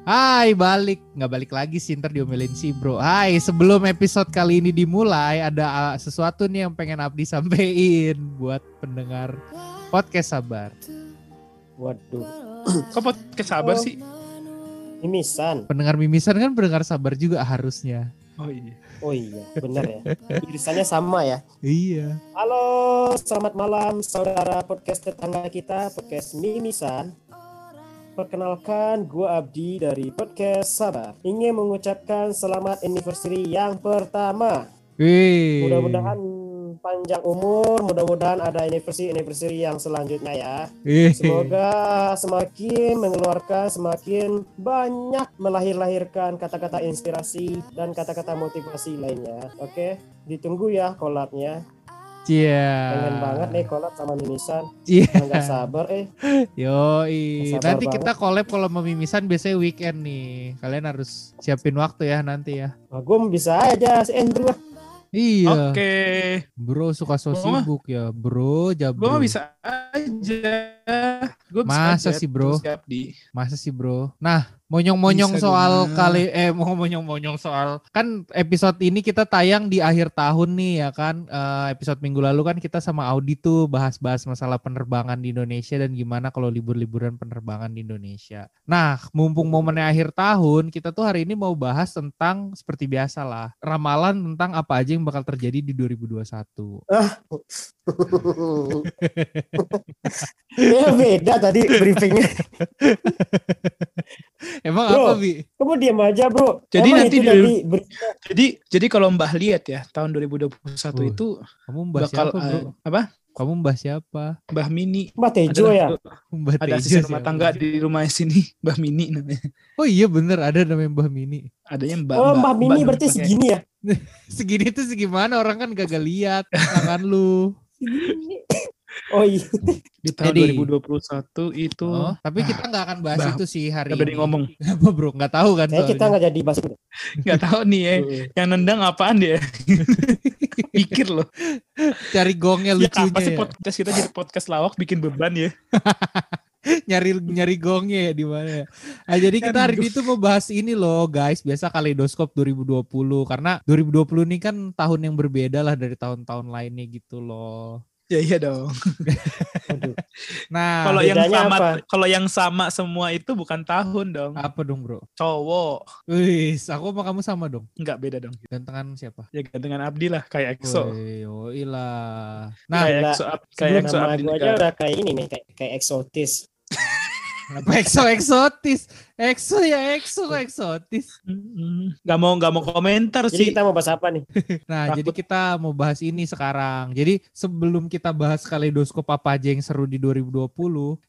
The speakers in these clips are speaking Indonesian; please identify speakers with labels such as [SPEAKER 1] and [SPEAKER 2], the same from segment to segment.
[SPEAKER 1] Hai balik, nggak balik lagi sih ntar diomelin sih bro. Hai sebelum episode kali ini dimulai ada uh, sesuatu nih yang pengen Abdi sampein buat pendengar podcast sabar.
[SPEAKER 2] Waduh,
[SPEAKER 3] Kok podcast sabar sih?
[SPEAKER 2] mimisan.
[SPEAKER 1] Pendengar mimisan kan pendengar sabar juga harusnya.
[SPEAKER 3] Oh iya.
[SPEAKER 2] Oh iya, benar ya. Irisannya sama ya.
[SPEAKER 1] Iya.
[SPEAKER 2] Halo, selamat malam saudara podcast tetangga kita, podcast Mimisan. Perkenalkan, gue Abdi dari podcast Sabar. Ingin mengucapkan selamat anniversary yang pertama.
[SPEAKER 1] Wih.
[SPEAKER 2] Mudah-mudahan panjang umur, mudah-mudahan ada anniversary anniversary yang selanjutnya ya. Semoga semakin mengeluarkan, semakin banyak melahir-lahirkan kata-kata inspirasi dan kata-kata motivasi lainnya. Oke, ditunggu ya collabnya.
[SPEAKER 1] Cia.
[SPEAKER 2] Pengen banget nih collab sama Mimisan.
[SPEAKER 1] Cia.
[SPEAKER 2] Nggak sabar eh.
[SPEAKER 1] Yoi.
[SPEAKER 2] Sabar
[SPEAKER 1] Nanti
[SPEAKER 2] banget.
[SPEAKER 1] kita collab kalau mau mimisan biasanya weekend nih. Kalian harus siapin waktu ya nanti ya.
[SPEAKER 2] Wah, gue bisa aja si Andrew.
[SPEAKER 1] Iya.
[SPEAKER 3] Oke.
[SPEAKER 1] Bro suka so
[SPEAKER 3] Gua mah-
[SPEAKER 1] sibuk ya. Bro,
[SPEAKER 3] Gue
[SPEAKER 1] jabro.
[SPEAKER 3] mah bisa aja. Gue
[SPEAKER 1] Masa sih, bro?
[SPEAKER 3] Siap di.
[SPEAKER 1] Masa sih bro? Nah, monyong-monyong
[SPEAKER 3] Bisa
[SPEAKER 1] soal kali eh mau monyong-monyong soal kan episode ini kita tayang di akhir tahun nih ya kan. Eh, episode minggu lalu kan kita sama Audi tuh bahas-bahas masalah penerbangan di Indonesia dan gimana kalau libur-liburan penerbangan di Indonesia. Nah, mumpung momennya akhir tahun, kita tuh hari ini mau bahas tentang seperti biasa lah, ramalan tentang apa aja yang bakal terjadi di 2021.
[SPEAKER 2] Ya beda tadi briefingnya.
[SPEAKER 1] Emang
[SPEAKER 2] Bro.
[SPEAKER 1] apa, Bi?
[SPEAKER 2] Kamu diam aja bro.
[SPEAKER 3] Jadi
[SPEAKER 2] Emang
[SPEAKER 3] nanti
[SPEAKER 2] itu ber-
[SPEAKER 3] Jadi jadi kalau Mbah lihat ya tahun 2021
[SPEAKER 1] Uh,
[SPEAKER 3] itu
[SPEAKER 1] Kamu mbah
[SPEAKER 3] bakal
[SPEAKER 1] siapa, Bro?
[SPEAKER 3] eh, apa?
[SPEAKER 1] Kamu mbah siapa?
[SPEAKER 3] Mbah Mini.
[SPEAKER 2] Mbak Tejo
[SPEAKER 3] Ada-
[SPEAKER 2] ya.
[SPEAKER 1] Mbah
[SPEAKER 3] Ada
[SPEAKER 1] Tejo
[SPEAKER 3] asisten rumah
[SPEAKER 1] siapa?
[SPEAKER 3] tangga di rumah sini, Mbah Mini namanya.
[SPEAKER 1] Oh iya bener ada namanya Mbah Mini.
[SPEAKER 3] Adanya Mbak
[SPEAKER 2] Oh Mbak Mini berarti
[SPEAKER 3] pakai-
[SPEAKER 2] segini ya.
[SPEAKER 1] Segini tuh segimana orang kan gagal lihat tangan lu.
[SPEAKER 2] Oh iya.
[SPEAKER 3] di tahun
[SPEAKER 1] Jadi-
[SPEAKER 3] 2021 itu
[SPEAKER 1] Oh, tapi kita nggak akan bahas
[SPEAKER 3] Bah,
[SPEAKER 1] itu sih hari ini.
[SPEAKER 3] ngomong.
[SPEAKER 1] Apa bro? Nggak tahu kan
[SPEAKER 2] Kayak kita nggak jadi bahas itu.
[SPEAKER 3] nggak tahu nih ya. Yang nendang apaan dia? Pikir loh.
[SPEAKER 1] Cari gongnya
[SPEAKER 3] Ya,
[SPEAKER 1] lucunya
[SPEAKER 3] apa sih
[SPEAKER 1] ya.
[SPEAKER 3] podcast kita jadi podcast lawak bikin beban ya?
[SPEAKER 1] Nyari nyari gongnya ya di mana ya. Nah, jadi kita hari ini tuh mau bahas ini loh guys. Biasa kaleidoskop 2020 karena 2020 ini kan tahun yang berbeda lah dari tahun-tahun lainnya gitu loh.
[SPEAKER 3] Ya iya dong.
[SPEAKER 2] Aduh.
[SPEAKER 1] Nah,
[SPEAKER 3] Kalau yang sama kalau yang sama semua itu bukan tahun dong.
[SPEAKER 1] apa dong bro?
[SPEAKER 3] Cowok.
[SPEAKER 1] Wih, aku sama kamu sama dong.
[SPEAKER 3] Enggak beda dong.
[SPEAKER 1] Gantengan siapa?
[SPEAKER 3] Ya gantengan Abdi lah kayak EXO.
[SPEAKER 1] Woi, yoi lah. Nah,
[SPEAKER 3] kayak. EXO kayak EXO Abdi
[SPEAKER 2] aja udah kayak ini nih, kayak, kayak eksotis.
[SPEAKER 1] Kenapa exo eksotis? Exo ya exo kok eksotis.
[SPEAKER 3] Nggak mau nggak mau komentar
[SPEAKER 2] Jadi
[SPEAKER 3] sih.
[SPEAKER 2] kita mau bahas apa nih?
[SPEAKER 1] Nah,
[SPEAKER 3] Takut.
[SPEAKER 1] jadi kita mau bahas ini sekarang. Jadi sebelum kita bahas kaleidoskop apa aja yang seru di 2020,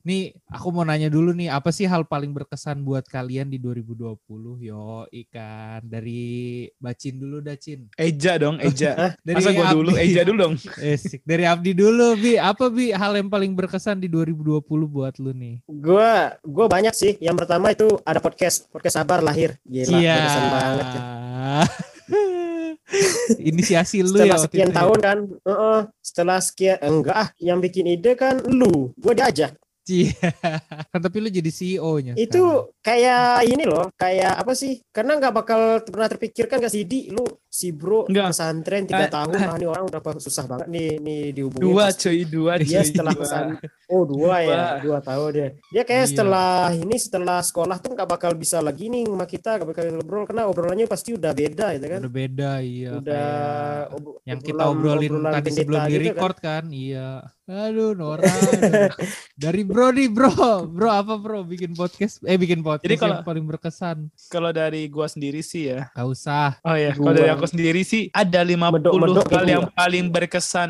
[SPEAKER 1] nih aku mau nanya dulu nih, apa sih hal paling berkesan buat kalian di 2020? Yo, ikan dari Bacin dulu dah, Cin.
[SPEAKER 3] Eja dong, Eja.
[SPEAKER 1] Dari
[SPEAKER 3] Masa gua dulu. Eja dulu dong.
[SPEAKER 1] Eh, sik. dari Abdi dulu, Bi. Apa Bi hal yang paling berkesan di 2020 buat lu nih?
[SPEAKER 2] Gue gue banyak sih. Yang pertama itu ada podcast, podcast sabar lahir. Gila,
[SPEAKER 1] Iya.
[SPEAKER 2] berkesan banget. Ya.
[SPEAKER 1] Inisiasi lu
[SPEAKER 2] Setelah
[SPEAKER 1] ya
[SPEAKER 2] sekian
[SPEAKER 1] itu ya?
[SPEAKER 2] tahun kan, Heeh, setelah sekian enggak ah, yang bikin ide kan lu, gue diajak.
[SPEAKER 1] Kan tapi lu jadi CEO-nya.
[SPEAKER 2] Itu kayak ini loh, kayak apa sih? Karena nggak bakal pernah terpikirkan gak sih di lu si bro
[SPEAKER 3] Nggak.
[SPEAKER 2] pesantren tiga
[SPEAKER 3] Eh,
[SPEAKER 2] tahun, ah ini orang udah susah banget nih nih dihubungin.
[SPEAKER 3] Dua cuy, dua cuy.
[SPEAKER 2] Dia setelah
[SPEAKER 3] dua.
[SPEAKER 2] pesan, oh dua ya,
[SPEAKER 3] Dua.
[SPEAKER 2] dua tahun dia. Dia kayak
[SPEAKER 1] Iya.
[SPEAKER 2] setelah ini setelah sekolah tuh nggak bakal bisa lagi nih sama kita, nggak bakal ngobrol karena obrolannya pasti udah beda, gitu kan?
[SPEAKER 1] Udah beda iya.
[SPEAKER 2] Udah
[SPEAKER 1] kayak
[SPEAKER 2] ob-
[SPEAKER 1] yang kita obrolin
[SPEAKER 2] obrolan
[SPEAKER 1] tadi sebelum di
[SPEAKER 2] gitu kan.
[SPEAKER 1] record kan. Iya. Aduh, Nora. Dari bro nih, bro. Bro apa bro bikin podcast eh bikin podcast
[SPEAKER 3] Jadi kalau-
[SPEAKER 1] yang paling berkesan.
[SPEAKER 3] Kalau dari gua sendiri sih ya.
[SPEAKER 1] Gak usah.
[SPEAKER 3] Oh ya, kalau dari aku sendiri sih ada 50
[SPEAKER 2] Medok-medok
[SPEAKER 3] hal
[SPEAKER 2] gitu
[SPEAKER 3] yang paling berkesan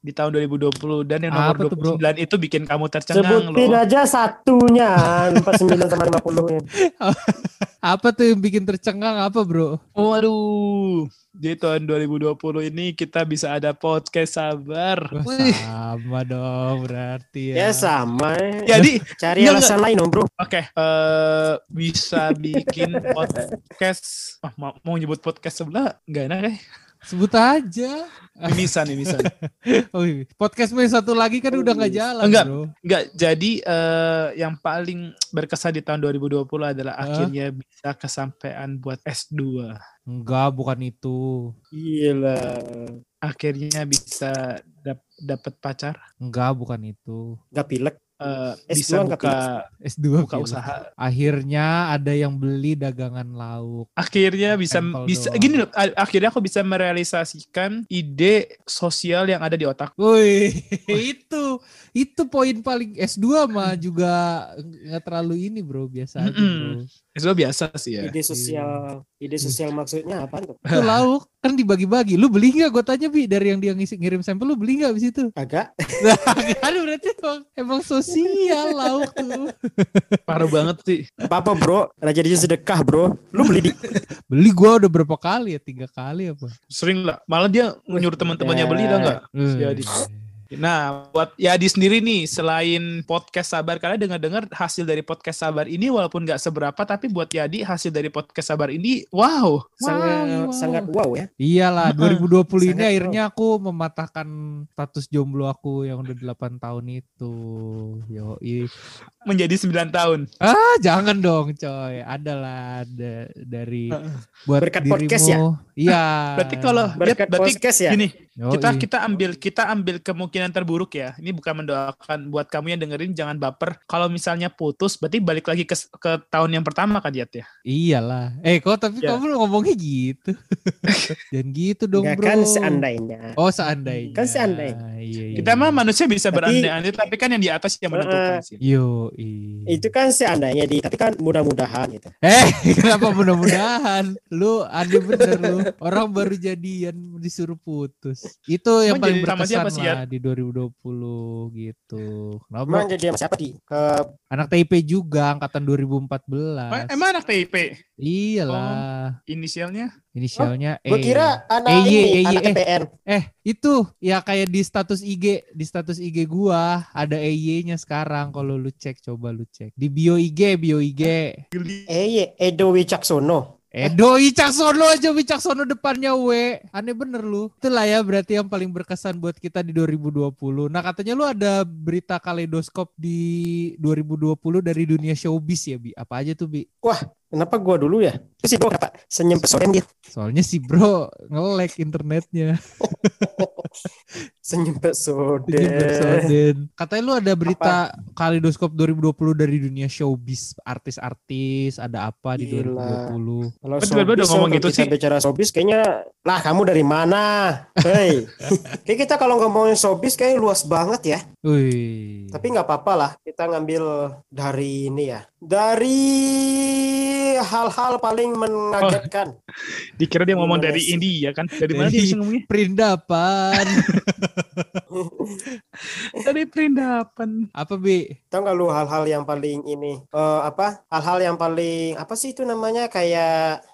[SPEAKER 3] di tahun 2020 dan yang nomor
[SPEAKER 1] Apa tuh, bro?
[SPEAKER 3] 29 itu bikin kamu tercengang
[SPEAKER 2] Sebutin
[SPEAKER 3] loh.
[SPEAKER 2] aja satunya 49 sama 50 nya.
[SPEAKER 1] Apa tuh yang bikin tercengang apa, Bro?
[SPEAKER 3] Waduh. Jadi tahun 2020 ini kita bisa ada podcast sabar.
[SPEAKER 1] Wah,
[SPEAKER 3] Wih.
[SPEAKER 1] sama dong berarti ya.
[SPEAKER 2] Ya sama. ya.
[SPEAKER 3] Jadi
[SPEAKER 2] Cari
[SPEAKER 3] Enggak,
[SPEAKER 2] alasan lain dong bro.
[SPEAKER 3] Oke, eh bisa bikin podcast. Ah, mau, mau nyebut podcast sebelah nggak enak ya?
[SPEAKER 1] Sebut aja.
[SPEAKER 3] Mimisan, mimisan.
[SPEAKER 1] Oh, iya. podcast main satu lagi kan udah nggak jalan,
[SPEAKER 3] Enggak.
[SPEAKER 1] bro.
[SPEAKER 3] Enggak, jadi eh, yang paling berkesan di tahun 2020 adalah
[SPEAKER 1] Hah?
[SPEAKER 3] akhirnya bisa kesampaian buat S2.
[SPEAKER 1] Enggak, bukan itu.
[SPEAKER 2] Gila.
[SPEAKER 3] Akhirnya bisa dap- dapat pacar,
[SPEAKER 1] Enggak, bukan itu.
[SPEAKER 2] Gak pilek.
[SPEAKER 3] Eh,
[SPEAKER 2] S2
[SPEAKER 3] bisa buka
[SPEAKER 1] S2
[SPEAKER 3] buka
[SPEAKER 1] gila.
[SPEAKER 3] usaha.
[SPEAKER 1] Akhirnya ada yang beli dagangan lauk.
[SPEAKER 3] Akhirnya bisa bisa
[SPEAKER 1] doang.
[SPEAKER 3] gini loh, akhirnya aku bisa merealisasikan ide sosial yang ada di otak.
[SPEAKER 1] Woi, itu itu poin paling S2 mah juga nggak terlalu ini, Bro, biasa aja. Bro.
[SPEAKER 3] Itu biasa sih ya.
[SPEAKER 2] Ide sosial. Ide sosial maksudnya apa tuh?
[SPEAKER 1] Itu lauk kan dibagi-bagi. Lu beli nggak? Gue tanya Bi dari yang dia ngisi ngirim sampel lu beli nggak di situ?
[SPEAKER 2] Agak.
[SPEAKER 1] Nah, kan berarti emang, emang sosial lauk tuh.
[SPEAKER 3] Parah banget sih.
[SPEAKER 2] Apa bro? Raja jadi sedekah bro. Lu beli di
[SPEAKER 1] Beli gua udah berapa kali ya? Tiga kali apa?
[SPEAKER 3] Sering lah. Malah dia nyuruh teman-temannya beli dah enggak? Si Adi. Nah, buat Yadi sendiri nih, selain podcast Sabar, kalian dengar-dengar hasil dari podcast Sabar ini walaupun nggak seberapa, tapi buat Yadi hasil dari podcast Sabar ini, wow.
[SPEAKER 2] sangat
[SPEAKER 1] wow.
[SPEAKER 2] sangat wow ya.
[SPEAKER 1] Iyalah,
[SPEAKER 3] Heeh.
[SPEAKER 1] 2020 ini akhirnya aku mematahkan status jomblo aku yang udah 8 tahun itu. Yo,
[SPEAKER 3] Menjadi 9 tahun.
[SPEAKER 1] Ah, jangan dong, coy. Adalah ada dari buat
[SPEAKER 2] Berkat
[SPEAKER 1] dirimu.
[SPEAKER 2] podcast ya?
[SPEAKER 1] Iya.
[SPEAKER 3] Berarti kalau
[SPEAKER 2] Berkat
[SPEAKER 3] berarti
[SPEAKER 2] podcast ya.
[SPEAKER 3] gini,
[SPEAKER 1] Yoi.
[SPEAKER 3] kita kita ambil kita ambil kemungkinan terburuk ya. Ini bukan mendoakan buat kamu yang dengerin jangan baper. Kalau misalnya putus, berarti balik lagi ke ke tahun yang pertama kan Yat ya.
[SPEAKER 1] Iyalah. Eh, kok tapi
[SPEAKER 3] Ya.
[SPEAKER 1] kamu ngomongnya gitu. Jangan gitu dong,
[SPEAKER 2] Enggak
[SPEAKER 1] Bro.
[SPEAKER 2] kan seandainya.
[SPEAKER 1] Oh, seandainya.
[SPEAKER 2] Kan seandainya.
[SPEAKER 1] Iya, iya.
[SPEAKER 3] Kita mah manusia bisa
[SPEAKER 2] Tapi-
[SPEAKER 3] berandai-andai, tapi kan yang di atas yang menentukan
[SPEAKER 2] Heeh.
[SPEAKER 3] sih.
[SPEAKER 1] Yo,
[SPEAKER 2] Itu kan seandainya di tapi kan mudah-mudahan gitu.
[SPEAKER 1] Eh, kenapa mudah-mudahan? Lu aneh bener lu. Orang baru jadian disuruh putus. Itu yang
[SPEAKER 3] Emang
[SPEAKER 1] paling berkesan
[SPEAKER 3] siapa sih,
[SPEAKER 1] lah di 2020 gitu. Kenapa?
[SPEAKER 2] Emang jadi sama siapa di? Ke
[SPEAKER 1] Anak TIP juga angkatan 2014.
[SPEAKER 3] Emang- Emang anak TIP
[SPEAKER 1] Iyalah.
[SPEAKER 3] inisialnya?
[SPEAKER 1] Inisialnya E.
[SPEAKER 2] gue kira anak
[SPEAKER 1] EY,
[SPEAKER 2] ini,
[SPEAKER 1] EY,
[SPEAKER 2] anak
[SPEAKER 1] eh.
[SPEAKER 2] TPN.
[SPEAKER 1] Eh, itu ya kayak di status IG, di status IG gua ada EY-nya sekarang kalau lu cek coba lu cek. Di bio IG, bio IG.
[SPEAKER 2] EY, Edo Wicaksono.
[SPEAKER 1] Edo Wicaksono aja Wicaksono depannya W. Aneh bener lu. Itulah ya berarti yang paling berkesan buat kita di 2020. Nah katanya lu ada berita kaleidoskop di 2020 dari dunia showbiz ya Bi. Apa aja tuh Bi?
[SPEAKER 2] Kenapa gua dulu ya? Terus sih bro kenapa senyum pesona gitu?
[SPEAKER 1] Soalnya si bro nge-lag internetnya.
[SPEAKER 2] Senyum
[SPEAKER 1] bersoden. Katanya lu ada berita kaleidoskop 2020 dari dunia showbiz. Artis-artis ada apa di
[SPEAKER 2] Gila.
[SPEAKER 1] 2020.
[SPEAKER 2] Kalau
[SPEAKER 3] tiba-tiba udah
[SPEAKER 2] showbiz,
[SPEAKER 3] ngomong gitu
[SPEAKER 2] kita
[SPEAKER 3] sih?
[SPEAKER 2] bicara showbiz kayaknya lah kamu dari mana? Hei. Kayak kita kalau ngomongin showbiz kayaknya luas banget ya.
[SPEAKER 1] Wih.
[SPEAKER 2] Tapi nggak apa-apa lah, kita ngambil dari ini ya. Dari hal-hal paling mengagetkan.
[SPEAKER 3] Dikira dia ngomong dari? India kan? Dari mana
[SPEAKER 1] Dari-
[SPEAKER 3] dia ngomongnya?
[SPEAKER 1] Perindapan.
[SPEAKER 3] Dari perindapan.
[SPEAKER 1] apa Bi?
[SPEAKER 2] Tahu nggak lu hal-hal yang paling ini eh, apa? Hal-hal yang paling apa sih itu namanya kayak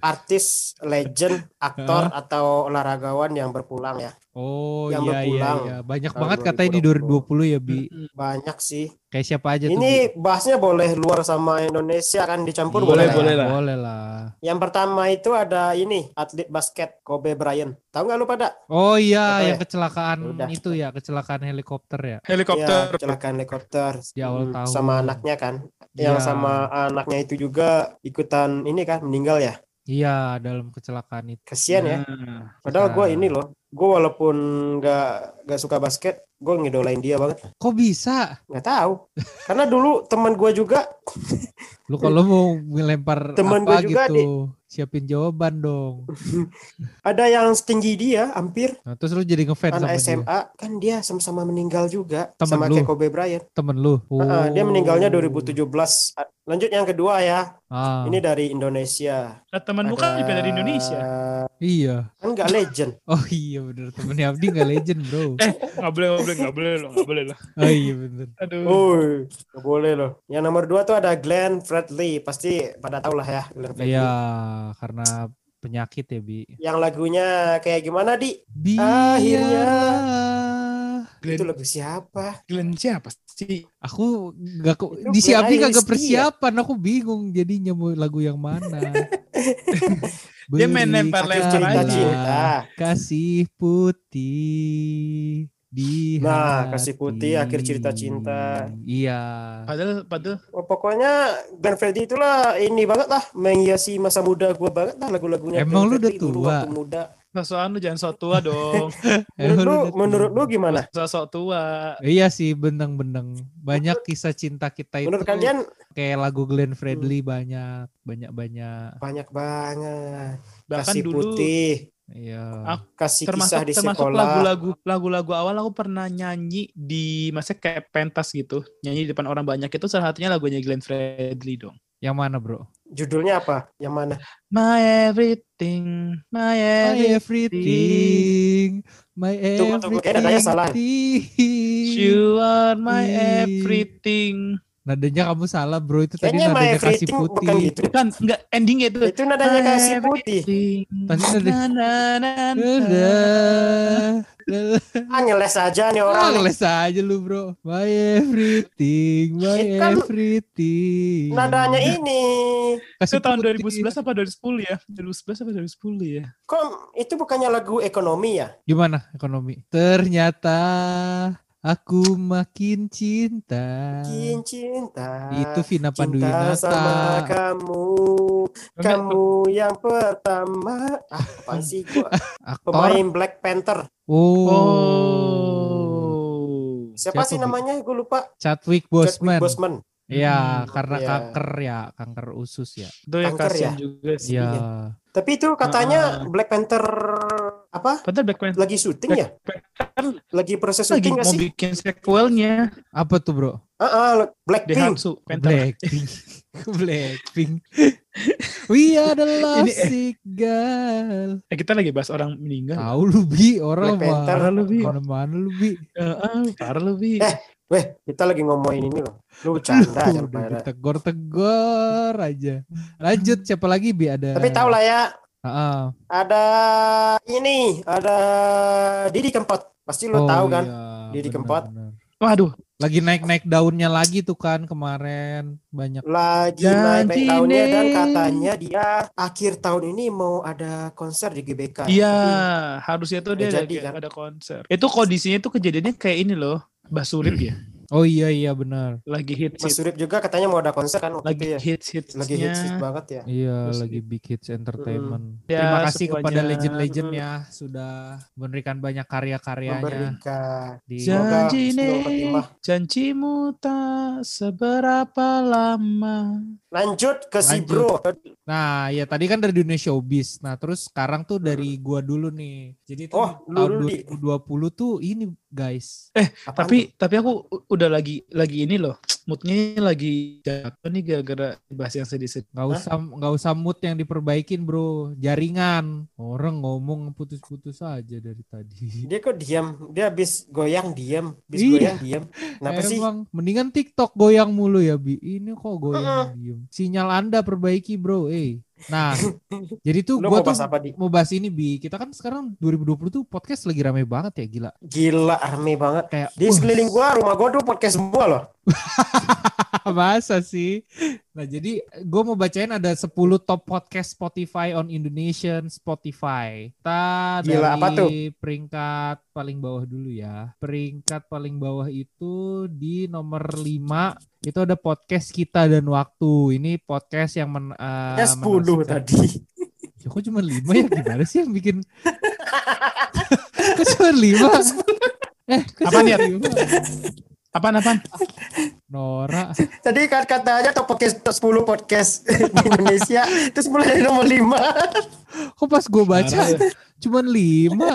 [SPEAKER 2] artis, legend, aktor atau olahragawan yang berpulang ya.
[SPEAKER 1] Oh
[SPEAKER 2] Yang
[SPEAKER 1] iya iya
[SPEAKER 2] berpulang
[SPEAKER 1] iya banyak
[SPEAKER 2] tahun
[SPEAKER 1] banget katanya di 2020 ya Bi.
[SPEAKER 2] Banyak sih.
[SPEAKER 1] Kayak siapa aja tuh? Bi?
[SPEAKER 2] Ini bahasnya boleh luar sama Indonesia kan dicampur
[SPEAKER 1] Iya,
[SPEAKER 2] boleh,
[SPEAKER 3] boleh
[SPEAKER 2] ya?
[SPEAKER 3] lah.
[SPEAKER 1] Boleh lah.
[SPEAKER 2] Yang pertama itu ada ini atlet basket Kobe Bryant. Tahu nggak lu pada?
[SPEAKER 1] Oh iya yang
[SPEAKER 2] ya?
[SPEAKER 1] kecelakaan
[SPEAKER 2] Udah.
[SPEAKER 1] itu ya kecelakaan helikopter ya.
[SPEAKER 3] Helikopter.
[SPEAKER 2] Ya, kecelakaan helikopter
[SPEAKER 1] Di awal
[SPEAKER 2] Hmm,
[SPEAKER 1] tahun.
[SPEAKER 2] sama anaknya kan. Yang
[SPEAKER 1] Iya.
[SPEAKER 2] sama anaknya itu juga ikutan ini kan meninggal ya.
[SPEAKER 1] Iya dalam kecelakaan itu.
[SPEAKER 2] Kasihan ya.
[SPEAKER 3] Nah,
[SPEAKER 2] Padahal gue ini loh, gue walaupun nggak nggak suka basket, gue ngidolain dia banget.
[SPEAKER 1] Kok bisa?
[SPEAKER 2] Nggak tahu, karena dulu teman gue juga
[SPEAKER 1] Lu kalau mau melempar
[SPEAKER 2] Temen
[SPEAKER 1] apa
[SPEAKER 2] gue juga
[SPEAKER 1] gitu, siapin jawaban dong.
[SPEAKER 2] ada yang setinggi dia, hampir
[SPEAKER 1] Nah, terus lu jadi ngefans sama
[SPEAKER 2] anak
[SPEAKER 1] dia.
[SPEAKER 2] SMA, kan dia sama-sama meninggal juga
[SPEAKER 1] Temen
[SPEAKER 2] sama
[SPEAKER 1] lu?
[SPEAKER 2] kayak Kobe Bryant.
[SPEAKER 1] Temen lu.
[SPEAKER 2] Heeh, dia meninggalnya
[SPEAKER 1] Oh.
[SPEAKER 2] 2017. Lanjut yang kedua ya,
[SPEAKER 1] Ah,
[SPEAKER 2] ini dari Indonesia.
[SPEAKER 3] Nah, temanmu kan juga dari Indonesia.
[SPEAKER 1] iya.
[SPEAKER 2] Kan nggak legend.
[SPEAKER 1] Oh iya bener temennya Abdi nggak legend bro.
[SPEAKER 3] Eh, nggak boleh, nggak boleh, nggak boleh loh, nggak boleh loh.
[SPEAKER 1] Oh iya bener.
[SPEAKER 3] Aduh.
[SPEAKER 2] Oh, nggak boleh loh. Yang nomor dua tuh ada Glenn Fredly. Pasti pada tahu lah ya Glenn Fredly.
[SPEAKER 1] Iya karena penyakit ya Bi.
[SPEAKER 2] Yang lagunya kayak gimana di?
[SPEAKER 1] Biarlah.
[SPEAKER 2] Itu
[SPEAKER 3] Glenn,
[SPEAKER 2] lagu siapa?
[SPEAKER 3] Glenn siapa sih?
[SPEAKER 1] Aku nggak kok
[SPEAKER 2] Itu
[SPEAKER 1] di si
[SPEAKER 2] Glenn
[SPEAKER 1] Abdi kagak persiapan. Aku bingung jadinya mau lagu yang mana.
[SPEAKER 3] Dia main
[SPEAKER 2] cerita
[SPEAKER 1] Berikanlah
[SPEAKER 2] cinta.
[SPEAKER 1] Kasih putih di
[SPEAKER 2] Nah, kasih
[SPEAKER 1] hati.
[SPEAKER 2] putih, akhir cerita cinta.
[SPEAKER 1] Iya.
[SPEAKER 3] Padahal padahal
[SPEAKER 2] Oh, pokoknya Glenn Fredly itulah ini banget lah menghiasi masa muda gua banget lah lagu-lagunya.
[SPEAKER 1] Emang
[SPEAKER 2] Glenn
[SPEAKER 1] lu udah tua?
[SPEAKER 2] muda.
[SPEAKER 3] Sosokan lu jangan sok tua dong.
[SPEAKER 2] Menurut lu, menurut lu gimana?
[SPEAKER 3] Sok tua.
[SPEAKER 1] Iya sih, beneng-beneng. Banyak kisah cinta kita itu
[SPEAKER 2] Menurut kalian Hmm.
[SPEAKER 1] kayak lagu Glenn Fredly banyak, banyak-banyak.
[SPEAKER 2] banyak banget.
[SPEAKER 3] Bahkan
[SPEAKER 2] kasih
[SPEAKER 3] dulu
[SPEAKER 2] putih,
[SPEAKER 1] Iya.
[SPEAKER 3] Aku-
[SPEAKER 2] kasih
[SPEAKER 3] termasuk
[SPEAKER 2] kisah di
[SPEAKER 3] termasuk
[SPEAKER 2] sekolah.
[SPEAKER 3] lagu-lagu lagu-lagu awal aku pernah nyanyi di masa kayak pentas gitu nyanyi di depan orang banyak itu salah satunya lagunya Glenn Fredly dong
[SPEAKER 1] Yang mana, Bro?
[SPEAKER 2] Judulnya apa? Yang mana?
[SPEAKER 3] My everything my
[SPEAKER 1] My
[SPEAKER 3] everything
[SPEAKER 1] everything, my
[SPEAKER 2] Tunggu, tunggu, kayaknya nadanya salah.
[SPEAKER 1] everything.
[SPEAKER 3] you are my everything
[SPEAKER 1] Nadanya kamu salah, Bro. Itu tadi
[SPEAKER 2] Kayaknya My
[SPEAKER 1] nadanya kasih putih.
[SPEAKER 2] bukan gitu.
[SPEAKER 3] bukan enggak endingnya itu
[SPEAKER 2] Itu nadanya kasih putih.
[SPEAKER 1] Tadi nada-
[SPEAKER 3] Na, na, na, na.
[SPEAKER 1] Dadah. Dadah.
[SPEAKER 2] Ah, ngeles aja nih
[SPEAKER 1] Orang ngeles aja lu, Bro. My everything, my
[SPEAKER 2] Itu kan
[SPEAKER 1] everything.
[SPEAKER 2] Nadanya ini.
[SPEAKER 3] itu
[SPEAKER 1] Kasih
[SPEAKER 3] tahun
[SPEAKER 1] putih.
[SPEAKER 3] 2011 apa 2010 ya 2011 apa 2010 ya
[SPEAKER 2] Kok itu bukannya lagu ekonomi ya?
[SPEAKER 1] Gimana ekonomi? Ternyata aku makin cinta.
[SPEAKER 2] Makin cinta.
[SPEAKER 1] Itu Vina
[SPEAKER 2] cinta
[SPEAKER 1] Panduwinata.
[SPEAKER 2] sama kamu. Kamu yang pertama. Ah, apaan sih gua?
[SPEAKER 1] Aktor.
[SPEAKER 2] Pemain Black Panther.
[SPEAKER 1] Oh.
[SPEAKER 3] oh
[SPEAKER 2] Siapa,
[SPEAKER 1] Siapa,
[SPEAKER 2] sih namanya? Gue lupa.
[SPEAKER 1] Chadwick
[SPEAKER 2] Chadwick
[SPEAKER 1] Boseman.
[SPEAKER 2] Boseman.
[SPEAKER 1] Ya,
[SPEAKER 3] Hmm,
[SPEAKER 1] karena
[SPEAKER 2] iya.
[SPEAKER 1] kanker ya, kanker usus ya.
[SPEAKER 3] itu yang
[SPEAKER 2] Kanker
[SPEAKER 3] kasihan
[SPEAKER 2] ya?
[SPEAKER 3] juga sih
[SPEAKER 1] Iya.
[SPEAKER 2] Tapi itu katanya
[SPEAKER 3] Ah.
[SPEAKER 2] Black Panther apa?
[SPEAKER 3] padahal Black Panther
[SPEAKER 2] Lagi syuting ya?
[SPEAKER 3] Panther
[SPEAKER 2] Lagi proses
[SPEAKER 3] lagi
[SPEAKER 2] syuting
[SPEAKER 3] mau
[SPEAKER 2] sih?
[SPEAKER 3] bikin sequelnya
[SPEAKER 1] Apa tuh, Bro?
[SPEAKER 2] Ah, ah, Blackpink.
[SPEAKER 1] Blackpink. Blackpink. We are the love
[SPEAKER 3] Ini, eh. eh, kita lagi bahas orang meninggal
[SPEAKER 1] Tahu lu bi, orang
[SPEAKER 2] Black Panther.
[SPEAKER 1] lu bi. Mana-mana lu bi.
[SPEAKER 3] Parah lu bi
[SPEAKER 2] Eh, Weh, kita lagi ngomongin ini loh. Lu bercanda
[SPEAKER 1] udah
[SPEAKER 2] parah.
[SPEAKER 1] ditegor-tegor aja. Lanjut siapa lagi bi ada?
[SPEAKER 2] Tapi tau lah ya,
[SPEAKER 1] Heeh.
[SPEAKER 2] ada ini, ada Didi Kempot. Pasti lu tahu kan?
[SPEAKER 1] iya,
[SPEAKER 2] Didi Kempot.
[SPEAKER 3] waduh
[SPEAKER 1] Lagi naik-naik daunnya lagi tuh kan kemarin banyak.
[SPEAKER 2] Lagi
[SPEAKER 3] Janji
[SPEAKER 2] naik tahunnya dan katanya dia akhir tahun ini mau ada konser di GBK.
[SPEAKER 3] iya
[SPEAKER 2] Tapi
[SPEAKER 3] harusnya tuh dia
[SPEAKER 2] nggak
[SPEAKER 3] ada,
[SPEAKER 2] jadi, kan?
[SPEAKER 3] ada konser itu kondisinya tuh kejadiannya kayak ini loh Basurip ya
[SPEAKER 1] Oh iya iya benar.
[SPEAKER 3] lagi hits
[SPEAKER 2] Mas Surip juga katanya mau ada konser kan waktu
[SPEAKER 3] lagi
[SPEAKER 2] itu ya.
[SPEAKER 3] hits hits
[SPEAKER 2] Lagi hits hits banget ya.
[SPEAKER 1] Iya
[SPEAKER 3] Terus
[SPEAKER 1] lagi Big Hits Entertainment.
[SPEAKER 3] Ya,
[SPEAKER 1] Terima kasih kepada legend-legend ya sudah memberikan banyak karya-karyanya
[SPEAKER 2] Memberikan.
[SPEAKER 1] di
[SPEAKER 2] Semoga
[SPEAKER 3] Janji
[SPEAKER 2] timah.
[SPEAKER 3] janjimu tak seberapa lama.
[SPEAKER 2] Lanjut ke si
[SPEAKER 1] Lanjut.
[SPEAKER 2] bro.
[SPEAKER 1] Nah, ya tadi kan dari dunia showbiz. Nah, terus sekarang tuh dari gua dulu nih. Jadi tuh
[SPEAKER 2] Oh,
[SPEAKER 1] tahun
[SPEAKER 2] dulu, Di.
[SPEAKER 1] 2020 tuh ini guys.
[SPEAKER 2] Apaan
[SPEAKER 3] Tapi tapi aku udah lagi lagi ini loh. Moodnya lagi jatuh nih gara-gara bahas yang sedih-sedih.
[SPEAKER 1] Nggak usah nggak usah mood yang diperbaikin, Bro. Jaringan. Orang ngomong putus-putus aja dari tadi.
[SPEAKER 2] Dia kok diam? Dia habis goyang diam, habis
[SPEAKER 1] Iya.
[SPEAKER 2] goyang diam. Kenapa sih?
[SPEAKER 1] Emang mendingan TikTok goyang mulu ya, Bi. Ini kok goyang diem. Sinyal Anda perbaiki, Bro. Eh. Nah, jadi tuh
[SPEAKER 2] mau
[SPEAKER 1] tuh
[SPEAKER 2] apa di?
[SPEAKER 1] mau bahas ini, Bi. Kita kan sekarang 2020 tuh podcast lagi rame banget ya, gila.
[SPEAKER 2] Gila rame banget.
[SPEAKER 1] Kayak
[SPEAKER 2] Di
[SPEAKER 1] wah,
[SPEAKER 2] sekeliling gua, rumah gua tuh podcast semua loh.
[SPEAKER 1] Masa sih? Nah jadi gue mau bacain ada 10 top podcast Spotify on Indonesian Spotify. Kita
[SPEAKER 2] Gila,
[SPEAKER 1] dari
[SPEAKER 2] apa tuh?
[SPEAKER 1] peringkat paling bawah dulu ya. Peringkat paling bawah itu di nomor 5 itu ada podcast kita dan waktu. Ini podcast yang men, uh,
[SPEAKER 2] ya, 10 tadi.
[SPEAKER 1] Ya kok cuma 5 ya gimana sih yang bikin Kok cuma 5? Eh, kok
[SPEAKER 3] apa
[SPEAKER 1] cuma 5?
[SPEAKER 3] Apaan apaan?
[SPEAKER 1] Nora.
[SPEAKER 2] Tadi kan katanya top podcast top 10 podcast di Indonesia. Terus mulai dari nomor 5.
[SPEAKER 1] Kok pas gue baca
[SPEAKER 3] Parah ya.
[SPEAKER 1] cuman lima.